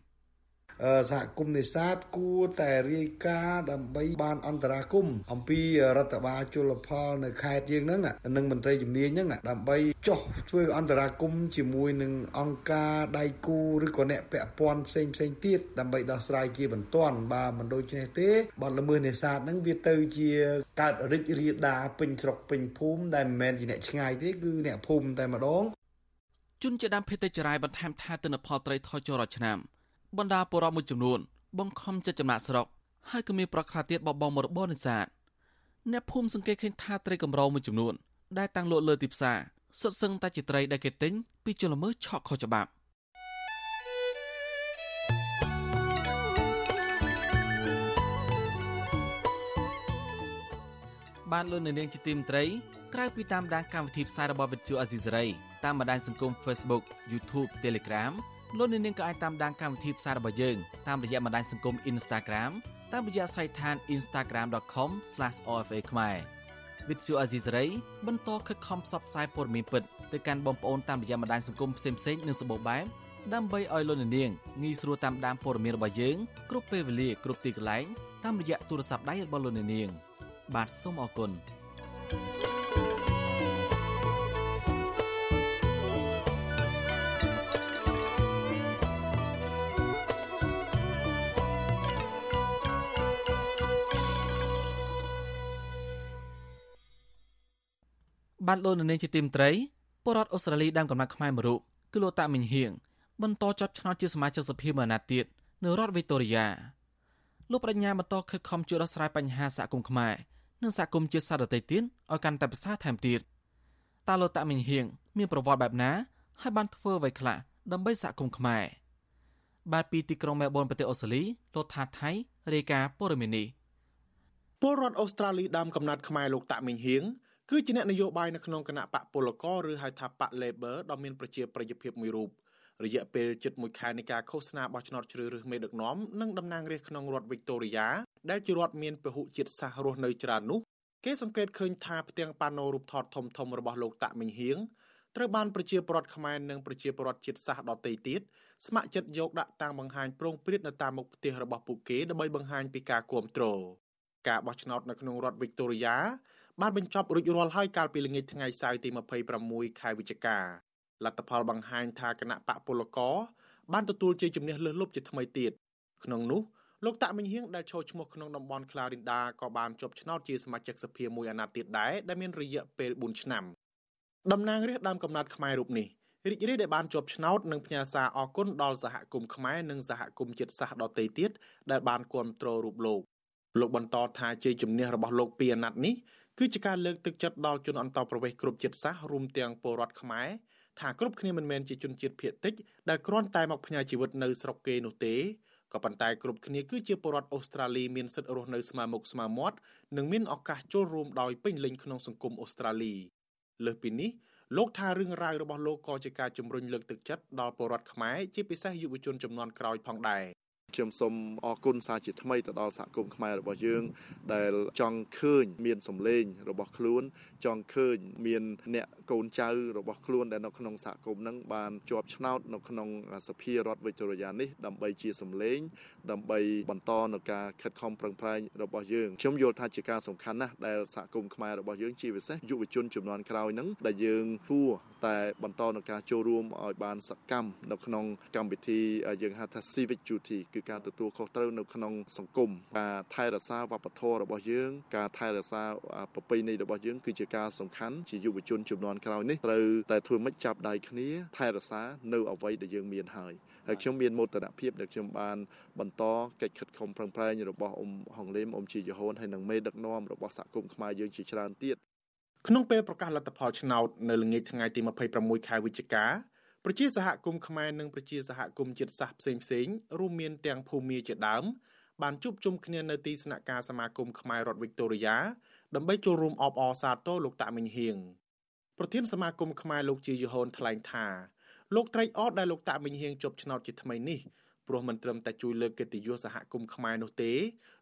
សហគមន៍នេសាទគួរតែរាយការណ៍ដើម្បីបានអន្តរាគមអំពីរដ្ឋបាលជលផលនៅខេត្តយើងហ្នឹងនិងមន្ត្រីជំនាញហ្នឹងដើម្បីចុះធ្វើអន្តរាគមជាមួយនឹងអង្គការដៃគូឬក៏អ្នកពាក់ព័ន្ធផ្សេងផ្សេងទៀតដើម្បីដោះស្រាយជាបន្ទាន់បើមិនដូច្នេះទេបទល្មើសនេសាទហ្នឹងវាទៅជាកើតរិចរាដាពេញស្រុកពេញភូមិដែលមិនមែនជាអ្នកឆ្ងាយទេគឺអ្នកភូមិតែម្ដងជនជាដើមភេទចរាយបន្ថែមថាទិន្នផលត្រីថយចុះរាល់ឆ្នាំ បណ្ដាពលរដ្ឋមួយចំនួន បង្ខំចិត្តចំណាក់ស្រុកហើយក៏មានប្រខ្លះទៀតបបងមរបរនេសាទអ្នកភូមិសង្កេតឃើញថាត្រីកម្រមួយចំនួន ដែលតាំងលក់លើទីផ្សារសុទ្ធសឹងតែជាត្រីដែលគេទិញពីជនល្មើសឆក់ខុសច្បាប់បានលោកនៅនាងជាទីមត្រីក្រៅពីតាមដានកម្មវិធីផ្សាយរបស់វិទ្យុអាស៊ីសេរីតាមបណ្ដាញសង្គម Facebook YouTube Telegram លោកអ្នកនាងក៏អាចតាមដានកម្មវិធីផ្សាយរបស់យើងតាមរយៈបណ្ដាញសង្គម Instagram តាមរយៈសាច់ឋាន instagram.com/ofa ខ្មែរវិទ្យុអាស៊ីសេរីបន្តខិតខំផ្សព្វផ្សាយព័ត៌មានពិតទៅកាន់បងប្អូនតាមរយៈបណ្ដាញសង្គមផ្សេងៗនិងសម្បូរបែបដើម្បីឲ្យលោកអ្នកនាងងាយស្រួលតាមដានព័ត៌មានរបស់យើងគ្រប់ពេលវេលាគ្រប់ទីកន្លែងតាមរយៈទូរស័ព្ទដៃរបស់លោកអ្នកនាង បាទសូមអរគុណ thank you បានលោកនៅនាងជាទីមត្រីពលរដ្ឋអូស្ត្រាលីដើមកំណត់ខ្មែរមួយរូបគឺលោកតាមិញហៀងបន្តចាប់ឆ្នោតជាសមាជិកសភាមួយអាណត្តិទៀតនៅរដ្ឋវីតូរីយ៉ាលោកបញ្ញាបន្តខិតខំជួយដោះស្រាយបញ្ហាសហគមន៍ខ្មែរនិងសហគមន៍ជាតិសាសន៍ដទៃទៀតឲ្យកាន់តែប្រសើរថែមទៀតតើលោកតាមិញហៀងមានប្រវត្តិបែបណាហើយបានធ្វើអ្វីខ្លះដើម្បីសហគមន៍ខ្មែរបាទពីទីក្រុងមែលប៊នប្រទេសអូស្ត្រាលីលោកថាថៃរាយការណ៍ព័ត៌មាននេះពលរដ្ឋអូស្ត្រាលីដើមកំណត់ខ្មែរលោកតាមិញហៀង គឺជាអ្នកនយោបាយនៅក្នុងគណៈបកពលករឬហៅថាបក Labor ដ៏មានប្រជាប្រិយភាពមួយរូបរយៈពេលជិត1ខែនៃការឃោសនាបោះឆ្នោតជ្រើសរើសមេដឹកនាំនិងតំណាងរាស្ត្រក្នុងរដ្ឋវិកតូរីយ៉ាដែលជារដ្ឋមានពហុជាតិសាសន៍រស់នៅច្រើននោះគេសង្កេតឃើញថាផ្ទាំងប៉ាណូរូបថតធំធំរបស់លោកតាក់មិញហៀងត្រូវបានប្រជាពលរដ្ឋខ្មែរនិងប្រជាពលរដ្ឋជាតិសាសន៍ដទៃទៀតស្ម័គ្រចិត្តយកដាក់តាំងបង្ហាញប្រងព្រាតនៅតាមមុខផ្ទះរបស់ពួកគេដើម្បីបង្ហាញពីការគាំទ្រការបោះឆ្នោតនៅក្នុងរដ្ឋវិកតូរីយ៉ា បានបញ្ចប់រួចរាល់ហើយកាលពីល្ងាចថ្ងៃសៅរ៍ទី26ខែវិច្ឆិកាលទ្ធផលបង្ហាញថាគណៈបកពលករបានទទួលជ័យជំនះលើសលប់ជាថ្មីទៀតក្នុងនោះលោកតាក់មិញហៀងដែលចូលឈ្មោះក្នុងតំបន់ក្លារិនដាក៏បានជាប់ឆ្នោតជាសមាជិកសភាមួយអាណត្តិទៀតដែរដែលមានរយៈពេល4ឆ្នាំតំណាងរាស្ត្រដើមកំណត់ខ្មែររូបនេះរីករាយដែលបានជាប់ឆ្នោតនិងផ្ញើសារអគុណដល់សហគមន៍ខ្មែរនិងសហគមន៍ជាតិសាសន៍ដទៃទៀតដែលបានគ្រប់គ្រងរូបលោកលោកបន្តថាជ័យជំនះរបស់លោកពីអាណត្តិនេះ គឺជាការលើកទឹកចិត្តដល់ជនអន្តោប្រវេសន៍គ្រប់ជាតិសាសន៍រួមទាំងពលរដ្ឋខ្មែរថាគ្រប់គ្នាមិនមែនជាជនជាតិភាគតិចដែលគ្រាន់តែមកផ្ញើជីវិតនៅស្រុកគេនោះទេក៏ប៉ុន្តែគ្រប់គ្នាគឺជាពលរដ្ឋអូស្ត្រាលីមានសិទ្ធិរស់នៅស្មើមុខស្មើមាត់និងមានឱកាសចូលរួមដោយពេញលេញក្នុងសង្គមអូស្ត្រាលីលើសពីនេះលោកថារឿងរ៉ាវរបស់លោកក៏ជាការជំរុញលើកទឹកចិត្តដល់ពលរដ្ឋខ្មែរជាពិសេសយុវជនចំនួនក្រោយផងដែរ ខ្ញុំសូមអរគុណសារជាថ្មីទៅដល់សហគមន៍ខ្មែររបស់យើង ដែលចង់ឃើញមានសម្លេងរបស់ខ្លួន ចង់ឃើញមានអ្នកកូនចៅរបស់ខ្លួនដែលនៅក្នុងសហគមន៍ហ្នឹងបានជាប់ឆ្នោតនៅក្នុងសភារដ្ឋវិចរយានេះដើម្បីជាសម្លេង ដើម្បីបន្តនៅការខិតខំប្រឹងប្រែងរបស់យើងខ្ញុំយល់ថាជាការសំខាន់ណាស់ដែលសហគមន៍ខ្មែររបស់យើងជាពិសេសយុវជនជំនាន់ក្រោយហ្នឹងដែលយើងគួរតែបន្តនៅការចូលរួមឲ្យបានសកម្មនៅក្នុងកម្មវិធីយើងហៅថា civic duty គឺការទទួលខុសត្រូវនៅក្នុងសង្គមការថែរក្សាវប្បធម៌របស់យើង ការថែរក្សាប្រពៃណីរបស់យើងគឺជាការសំខាន់ជាយុវជនជំនាន់ក្រោយនេះត្រូវតែធ្វើម៉េចចាប់ដៃគ្នាថែរក្សានៅអ្វីដែលយើងមានហើយហើយខ្ញុំមានមោទនភាពដែលខ្ញុំបានបន្តកិច្ចខិតខំប្រឹងប្រែងរបស់អ៊ំហងលេមអ៊ំជីយហូនហើយនិងមេដឹកនាំរបស់សហគមន៍ខ្មែរយើងជាច្រើនទៀតក្នុងពេលប្រកាសលទ្ធផលឆ្នោតនៅល្ងាចថ្ងៃទី26ខែវិច្ឆិកា ប្រជាសហគមន៍ខ្មែរនិងប្រជាសហគមន៍ជាតិសាសន៍ផ្សេងផ្សេងរួមមានទាំងភូមិជាដើមបានជួបជុំគ្នានៅទីស្នាក់ការសមាគមខ្មែររដ្ឋវិកតូរីយ៉ាដើម្បីចូលរួមអបអរសាទរលោកតាមិញហៀងប្រធានសមាគមខ្មែរលោកជាយហូនថ្លែងថាលោកត្រេកអរដែលលោកតាមិញហៀងជាប់ឆ្នោតជាថ្មីនេះ ព្រោះមិនត្រឹមតែជួយលើកកិត្តិយសសហគមន៍ខ្មែរនោះទេ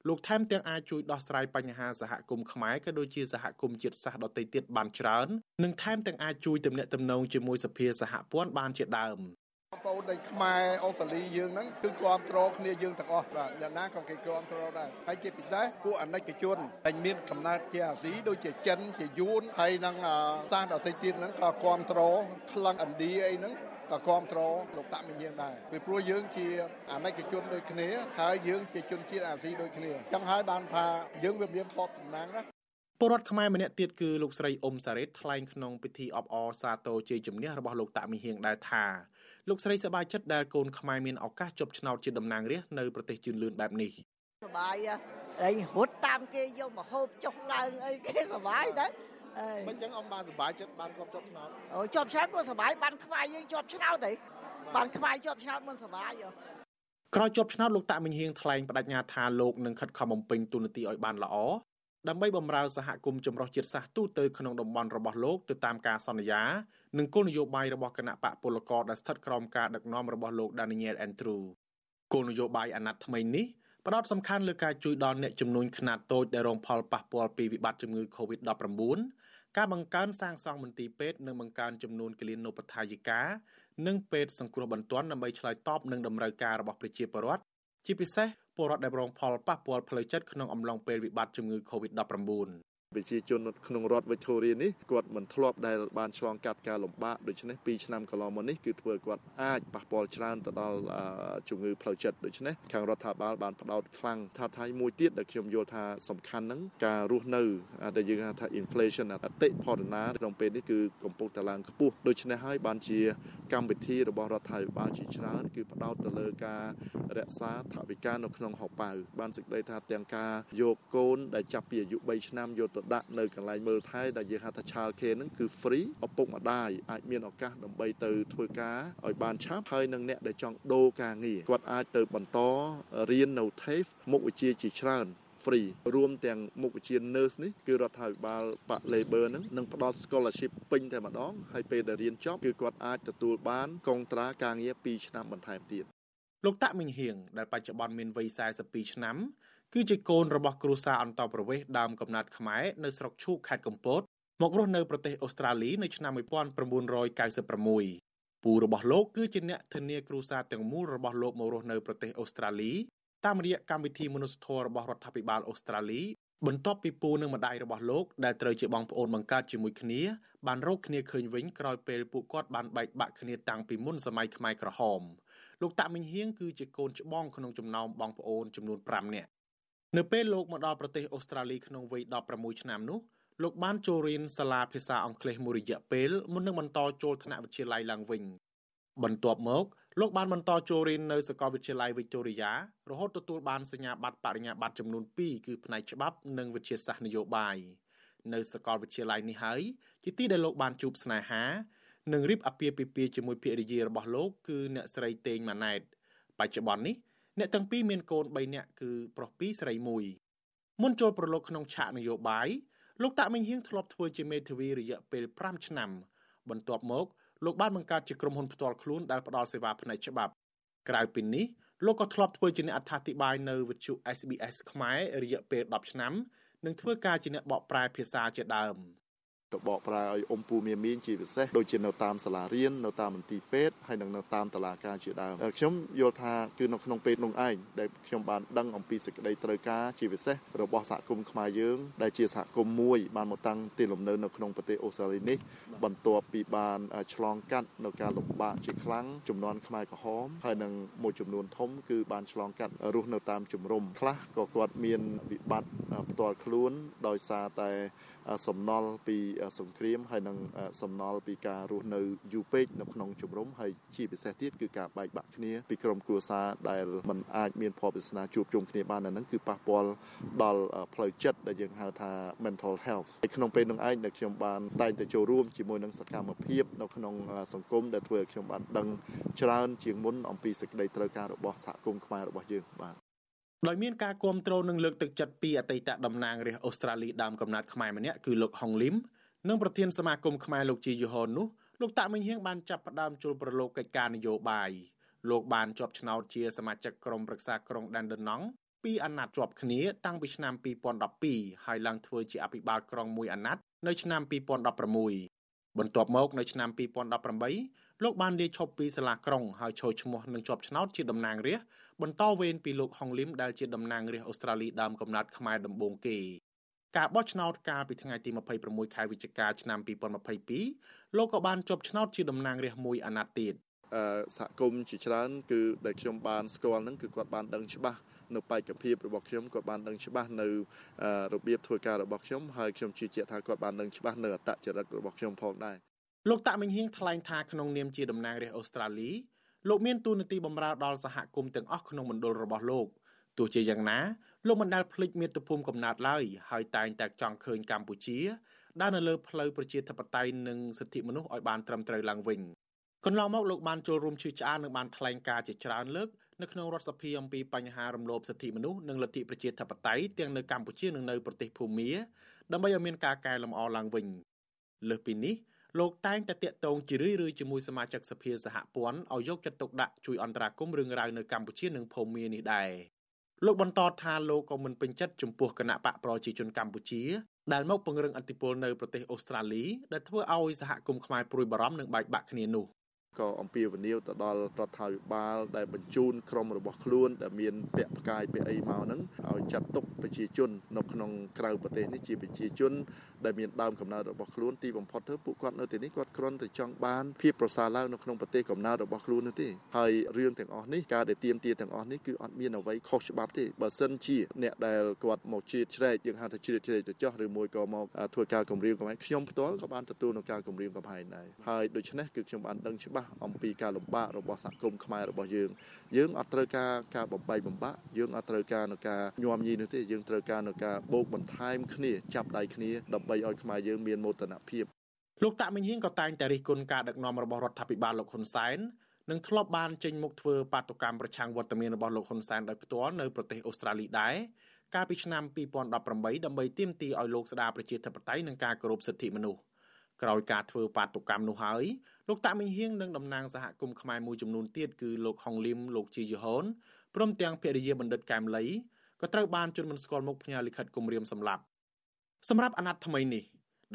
លោកថែមទាំងអាចជួយដោះស្រាយបញ្ហាសហគមន៍ខ្មែរក៏ដូចជាសហគមន៍ជាតិសាសន៍ដទៃទៀតបានច្រើននិងថែមទាំងអាចជួយទំនាក់ទំនងជាមួយសភាសហព័ន្ធបានជាដើមបងប្អូននៃខ្មែរអូស្ត្រាលីយើងហ្នឹងគឺគ្រប់គ្រងគ្នាយើងទាំងអស់បាទយ៉ាងណាក៏គេគ្រប់គ្រងដែរហើយជាពិសេសពួកអនិច្ចជនដែលមានកំណើតជាអាស៊ីដូចជាចិនជាយួនហើយនឹងសាសដទៃទៀតហ្នឹងក៏គ្រប់គ្រងក្លឹងឥណ្ឌាអីហ្នឹង ក៏គ្រប់គ្រងលោកតាមីយើងដែរពីព្រោះយើងជាអាណិកជនដូចគ្នាហើយយើងជាជនជាតិអាស៊ីដូចគ្នាចឹងហើយបានថាយើងវាមានផលតំណាងណាពលរដ្ឋខ្មែរម្នាក់ទៀតគឺលោកស្រីអ៊ុំសារ៉េតថ្លែងក្នុងពិធីអបអរសាទរជ័យជំនះរបស់លោកតាមីហៀងដែរថាលោកស្រីសប្បាយចិត្តដែលកូនខ្មែរមានឱកាសជប់ឆ្នោតជាតំណាងរាស្ត្រនៅប្រទេសជឿនលឿនបែបនេះសប្បាយហើយរត់តាមគេយកមកហូបចុះឡើងអីគេសប្បាយដែរ មិនចឹងអំបានសប្បាយចិត្តបានគាត់ជាប់ឆ្នោតអូជាប់ឆ្នោតក៏សប្បាយបានខ្វាយយើងជាប់ឆ្នោតហីបានខ្វាយជាប់ឆ្នោតមិនសប្បាយហ៎ក្រោយជាប់ឆ្នោតលោកតាមិញហៀងថ្លែងបដិញ្ញាថាលោកនឹងខិតខំបំពេញទូនាទីឲ្យបានល្អដើម្បីបម្រើសហគមន៍ចម្រុះជាតិសាសន៍ទូទៅក្នុងតំបន់របស់លោកទៅតាមការសន្យានិងគោលនយោបាយរបស់គណៈបកពលករដែលស្ថិតក្រោមការដឹកនាំរបស់លោក Daniel Andrew គោលនយោបាយអាណត្តិថ្មីនេះផ្ដោតសំខាន់លើការជួយដល់អ្នកចំនួនខ្នាតតូចដែលរងផលប៉ះពាល់ពីវិបត្តិជំងឺ Covid-19 ការបង្កើនសាងសង់មន្ទីរពេទ្យនិងបង្កើនចំនួនគលានុបដ្ឋាយិកានិងពេទ្យសង្គ្រោះបន្ទាន់ដើម្បីឆ្លើយតបនឹងតម្រូវការរបស់ប្រជាពលរដ្ឋជាពិសេសពលរដ្ឋដែលរងផលប៉ះពាល់ផ្លូវចិត្តក្នុងអំឡុងពេលវិបត្តិជំងឺ Covid-19 ប្រជាជនក្នុងរដ្ឋវិកតូរីនេះគាត់មិនធ្លាប់ដែលបានឆ្លងកាត់ការលំបាកដូច្នេះ2ឆ្នាំកន្លងមកនេះគឺធ្វើគាត់អាចប៉ះពាល់ច្រើនទៅដល់ជំងឺផ្លូវចិត្តដូច្នេះខាងរដ្ឋាភិបាលបានផ្ដោតខ្លាំងថាថៃមួយទៀតដែលខ្ញុំយល់ថាសំខាន់ហ្នឹងការរស់នៅដែលយើងហៅថា inflation អតិផរណាក្នុងពេលនេះគឺកំពុងតែឡើងខ្ពស់ដូច្នេះហើយបានជាកម្មវិធីរបស់រដ្ឋាភិបាលជាច្រើនគឺផ្ដោតទៅលើការរក្សាថវិកានៅក្នុងហោប៉ៅបានសេចក្តីថាទាំងការយកកូនដែលចាប់ពីអាយុ3ឆ្នាំយកទៅដាក់នៅកន្លែងមើលថែដែលយើងហៅថា child care ហ្នឹងគឺ free ឪពុកម្ដាយអាចមានឱកាសដើម្បីទៅធ្វើការឲ្យបានឆាប់ហើយនឹងអ្នកដែលចង់ដូរការងារគាត់អាចទៅបន្តរៀននៅ TAFE មុខវិជ្ជាជាច្រើន free រួមទាំងមុខវិជ្ជា nurse នេះគឺរដ្ឋាភិបាលបាក់ labor ហ្នឹងនឹងផ្ដល់ scholarship ពេញតែម្ដងហើយពេលដែលរៀនចប់គឺគាត់អាចទទួលបានកងត្រាការងារ2ឆ្នាំបន្ថែមទៀតលោកតាក់មិញហៀងដែលបច្ចុប្បន្នមានវ័យ42ឆ្នាំ គឺជាកូនរបស់គ្រួសារអន្តរប្រវេសន៍ដើមកំណើតខ្មែរនៅស្រុកឈូកខេត្តកំពតមករស់នៅប្រទេសអូស្ត្រាលីនៅឆ្នាំ1996ពូរបស់លោកគឺជាអ្នកធានាគ្រួសារទាំងមូលរបស់លោកមករស់នៅប្រទេសអូស្ត្រាលីតាមរយៈកម្មវិធីមនុស្សធម៌របស់រដ្ឋាភិបាលអូស្ត្រាលីបន្ទាប់ពីពូនិងម្ដាយរបស់លោកដែលត្រូវជាបងប្អូនបង្កើតជាមួយគ្នាបានរកគ្នាឃើញវិញក្រោយពេលពួកគាត់បានបែកបាក់គ្នាតាំងពីមុនសម័យខ្មែរក្រហមលោកតាក់មិញហៀងគឺជាកូនច្បងក្នុងចំណោមបងប្អូនចំនួន5នាក់ នៅពេលលោកមកដល់ប្រទេសអូស្ត្រាលីក្នុងវ័យ16ឆ្នាំនោះលោកបានចូលរៀនសាលាភាសាអង់គ្លេសមួយរយៈពេលមុននឹងបន្តចូលថ្នាក់វិទ្យាល័យឡើងវិញបន្ទាប់មកលោកបានបន្តចូលរៀននៅសាកលវិទ្យាល័យ Victoria រហូតទទួលបានសញ្ញាបត្របរិញ្ញាបត្រចំនួន2គឺផ្នែកច្បាប់និងវិទ្យាសាស្ត្រនយោបាយនៅសាកលវិទ្យាល័យនេះហើយជាទីដែលលោកបានជួបស្នេហានិងរៀបអាពាហ៍ពិពាហ៍ជាមួយភរិយារបស់លោកគឺអ្នកស្រីតេងម៉ាណែតបច្ចុប្បន្ននេះ អ្នកទាំងពីរមានកូន3នាក់គឺប្រុស2ស្រី1មុនចូលប្រឡូកក្នុងឆាកនយោបាយលោកតាក់មិញហៀងធ្លាប់ធ្វើជាមេធាវីរយៈពេល5ឆ្នាំ បន្ទាប់មកលោកបានបង្កើតជាក្រុមហ៊ុនផ្ទាល់ខ្លួនដែលផ្ដល់សេវាផ្នែកច្បាប់ក្រៅពីនេះលោកក៏ធ្លាប់ធ្វើជាអ្នកអត្ថាធិប្បាយនៅវិទ្យុ SBS ខ្មែររយៈពេល10ឆ្នាំនិងធ្វើការជាអ្នកបកប្រែភាសាជាដើម ទៅបកប្រែឲ្យអ៊ំពូមៀមៀងជាពិសេសដូចជានៅតាមសាលារៀននៅតាមមន្ទីរពេទ្យហើយនិងនៅតាមតុលាការជាដើមខ្ញុំយល់ថាគឺនៅក្នុងពេលនោះឯងដែលខ្ញុំបានដឹងអំពីសេចក្តីត្រូវការជាពិសេសរបស់សហគមន៍ខ្មែរយើងដែលជាសហគមន៍មួយបានមកតាំងទីលំនៅនៅក្នុងប្រទេសអូស្ត្រាលីនេះបន្ទាប់ពីបានឆ្លងកាត់នៅការលំបាកជាខ្លាំងចំនួនខ្មែរក្រហមហើយនិងមួយចំនួនធំគឺបានឆ្លងកាត់រស់នៅតាមជំរំខ្លះក៏គាត់មានវិបត្តិផ្ទាល់ខ្លួនដោយសារតែសំណល់ពីសង្គ្រាមហើយនិងសំណល់ពីការរស់នៅយូរពេកនៅក្នុងជំរំហើយជាពិសេសទៀតគឺការបែកបាក់គ្នាពីក្រុមគ្រួសារដែលมันអាចមានភ័ព្វវាសនាជួបជុំគ្នាបានហ្នឹងគឺប៉ះពាល់ដល់ផ្លូវចិត្តដែលយើងហៅថា mental health ហើយក្នុងពេលនោះឯងដែលខ្ញុំបានតែងតែចូលរួមជាមួយនឹងសកម្មភាពនៅក្នុងសង្គមដែលធ្វើឲ្យខ្ញុំបានដឹងច្រើនជាងមុនអំពីសេចក្តីត្រូវការរបស់សហគមន៍ខ្មែររបស់យើងបាទដោយមានការគ្រប់គ្រងនិងលើកទឹកចិត្តពីអតីតតំណាងរាស្ត្រអូស្ត្រាលីដើមកំណត់ខ្មែរម្នាក់គឺលោកហុងលឹម និងប្រធានសមាគមខ្មែរលោកជាយូហននោះលោកតាក់មិញហៀងបានចាប់ផ្ដើមជួលប្រឡូកកិច្ចការនយោបាយលោកបានជាប់ឆ្នោតជាសមាជិកក្រុមប្រឹក្សាក្រុងដានដឺណង់ពីអាណត្តិជាប់គ្នាតាំងពីឆ្នាំ2012ហើយឡើងធ្វើជាអភិបាលក្រុងមួយអាណត្តិនៅឆ្នាំ2016បន្ទាប់មកនៅឆ្នាំ2018លោកបានលាឈប់ពីសាលាក្រុងហើយចូលឈ្មោះនឹងជាប់ឆ្នោតជាតំណាងរាស្ត្របន្តវេនពីលោកហុងលឹមដែលជាតំណាងរាស្ត្រអូស្ត្រាលីដើមកំណត់ខ្មែរដំបូងគេ ការបោះឆ្នោតកាលពីថ្ងៃទី26ខែវិច្ឆិកាឆ្នាំ2022លោកក៏បានជាប់ឆ្នោតជាតំណាងរាស្ត្រមួយអាណត្តិទៀតសហគមន៍ជាច្រើនគឺដែលខ្ញុំបានស្គាល់ហ្នឹងគឺគាត់បានដឹងច្បាស់នៅបេក្ខភាពរបស់ខ្ញុំគាត់បានដឹងច្បាស់នៅរបៀបធ្វើការរបស់ខ្ញុំហើយខ្ញុំជឿជាក់ថាគាត់បានដឹងច្បាស់នៅអត្តចរិតរបស់ខ្ញុំផងដែរលោកតាក់មិញហៀងថ្លែងថាក្នុងនាមជាតំណាងរាស្ត្រអូស្ត្រាលីលោកមានទូនាទីបម្រើដល់សហគមន៍ទាំងអស់ក្នុងមណ្ឌលរបស់លោកទោះជាយ៉ាងណា លោកមិនដែលភ្លេចមាតុភូមិកំណើតឡើយហើយតែងតែចង់ឃើញកម្ពុជាដើរនៅលើផ្លូវប្រជាធិបតេយ្យនិងសិទ្ធិមនុស្សឲ្យបានត្រឹមត្រូវឡើងវិញកន្លងមកលោកបានចូលរួមជឿឆ្អាននិងបានថ្លែងការណ៍ជាច្រើនលើកនៅក្នុងរដ្ឋសភាអំពីបញ្ហារំលោភសិទ្ធិមនុស្សនិងលទ្ធិប្រជាធិបតេយ្យទាំងនៅកម្ពុជានិងនៅប្រទេសភូមាដើម្បីឲ្យមានការកែលម្អឡើងវិញលើសពីនេះលោកតែងតែតាក់ទងជារឿយៗជាមួយសមាជិកសភាសហព័ន្ធឲ្យយកចិត្តទុកដាក់ជួយអន្តរាគមន៍រឿងរ៉ាវនៅកម្ពុជានិងភូមានេះដែរ លោកបន្តថាលោកក៏មិនពេញចិត្តចំពោះគណៈបកប្រជាជនកម្ពុជាដែលមកពង្រឹងអធិបុលនៅប្រទេសអូស្ត្រាលីដែលធ្វើឲ្យសហគមន៍ខ្មែរព្រួយបារម្ភនិងបែកបាក់គ្នានោះ ក៏អំពាវនាវទៅដល់រដ្ឋាភិបាលដែលបញ្ជូនក្រុមរបស់ខ្លួនដែលមានពាក់ផ្កាយពាក់អីមកហ្នឹងឲ្យចាត់ទុកប្រជាជននៅក្នុងក្រៅប្រទេសនេះជាប្រជាជនដែលមានដើមកំណើតរបស់ខ្លួនទីបំផុតទៅពួកគាត់នៅទីនេះគាត់គ្រាន់តែចង់បានភាពប្រសើរឡើងនៅក្នុងប្រទេសកំណើតរបស់ខ្លួននោះទេហើយរឿងទាំងអស់នេះការដែលទៀមទាទាំងអស់នេះគឺអត់មានអ្វីខុសច្បាប់ទេបើសិនជាអ្នកដែលគាត់មកជ្រៀតជ្រែកយើងហៅថាជ្រៀតជ្រែកទៅចោះឬមួយក៏មកធ្វើការគម្រាមកំហែងខ្ញុំផ្ទាល់ក៏បានទទួលនឹងការគម្រាមកំហែងដែរហើយដូច្នេះគឺខ្ញុំបានដឹងច្បាស់អំពីការលំបាករបស់សហគមន៍ខ្មែររបស់យើងយើងអត់ត្រូវការការបំបែកបំបាក់យើងអត់ត្រូវការនៅការញោមញីនោះទេយើងត្រូវការនៅការបូកបន្ថែមគ្នាចាប់ដៃគ្នាដើម្បីឲ្យខ្មែរយើងមានមោទនភាពលោកតាក់មិញហៀងក៏តែងតែរិះគន់ការដឹកនាំរបស់រដ្ឋាភិបាលលោកហ៊ុនសែននិងធ្លាប់បានចេញមុខធ្វើបាតុកម្មប្រឆាំងវត្តមានរបស់លោកហ៊ុនសែនដោយផ្ទាល់នៅប្រទេសអូស្ត្រាលីដែរកាលពីឆ្នាំ2018ដើម្បីទាមទារឲ្យលោកស្ដារប្រជាធិបតេយ្យនិងការគោរពសិទ្ធិមនុស្សក្រោយការធ្វើបាតុកម្មនោះហើយ លោកតាក់មិញហៀងនិងតំណាងសហគមន៍ខ្មែរមួយចំនួនទៀតគឺលោកហុងលឹមលោកជាយហូនព្រមទាំងភរិយាបណ្ឌិតកែមលីក៏ត្រូវបានជន់មិនស្គាល់មុខផ្ញើលិខិតគម្រាមសម្លាប់សម្រាប់អាណត្តិថ្មីនេះ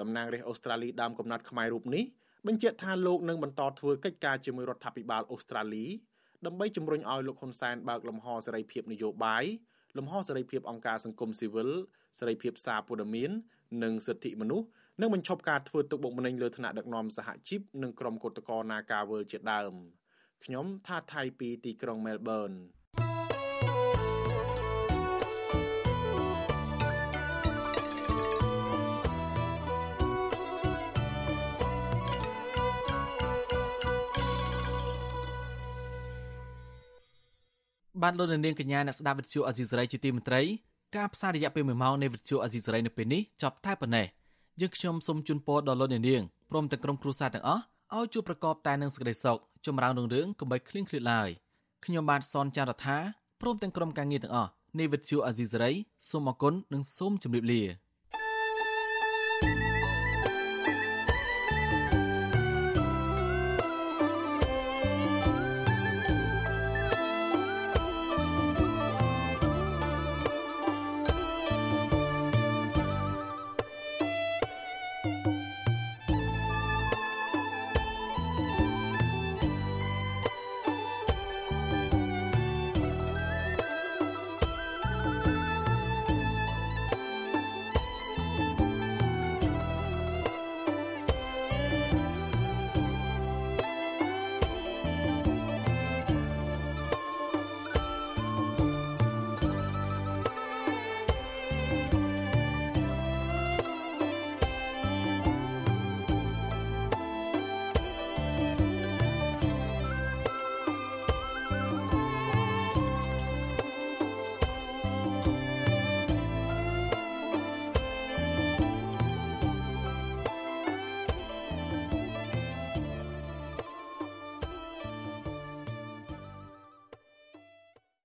តំណាងរាស្ត្រអូស្ត្រាលីដើមកំណត់ខ្មែររូបនេះបញ្ជាក់ថាលោកនឹងបន្តធ្វើកិច្ចការជាមួយរដ្ឋាភិបាលអូស្ត្រាលីដើម្បីជំរុញឲ្យលោកហ៊ុនសែនបើកលំហសេរីភាពនយោបាយលំហសេរីភាពអង្គការសង្គមស៊ីវិលសេរីភាពសារព័ត៌មាន និងសិទ្ធិមនុស្ស និងបញ្ឈប់ការធ្វើទុកបុកម្នេញលើឋានៈដឹកនាំសហជីពនិងក្រុមគឧតកោនាការវើលជាដើមខ្ញុំថាថៃពីទីក្រុងមែលប៊នបានលោកនាងកញ្ញាអ្នកស្ដាប់វិទ្យុអេស៊ីសរ៉ៃជាទីមេត្រីការផ្សាយរយៈពេល1ម៉ោងនៃវិទ្យុអេស៊ីសរ៉ៃនៅពេលនេះចប់តែប៉ុណ្ណេះ យើងខ្ញុំសូមជូនពរដល់លោកនាងព្រមទាំងក្រុមគ្រួសារទាំងអស់ឲ្យជួបប្រកបតែនឹងសេចក្តីសុខចម្រើនរុងរឿងកុំបីឃ្លៀងឃ្លាតឡើយខ្ញុំបាទសនចាររថាព្រមទាំងក្រុមការងារទាំងអស់នៃវិទ្យុអេស៊ីសរ៉ៃសូមអគុណនិងសូមជម្រាបលា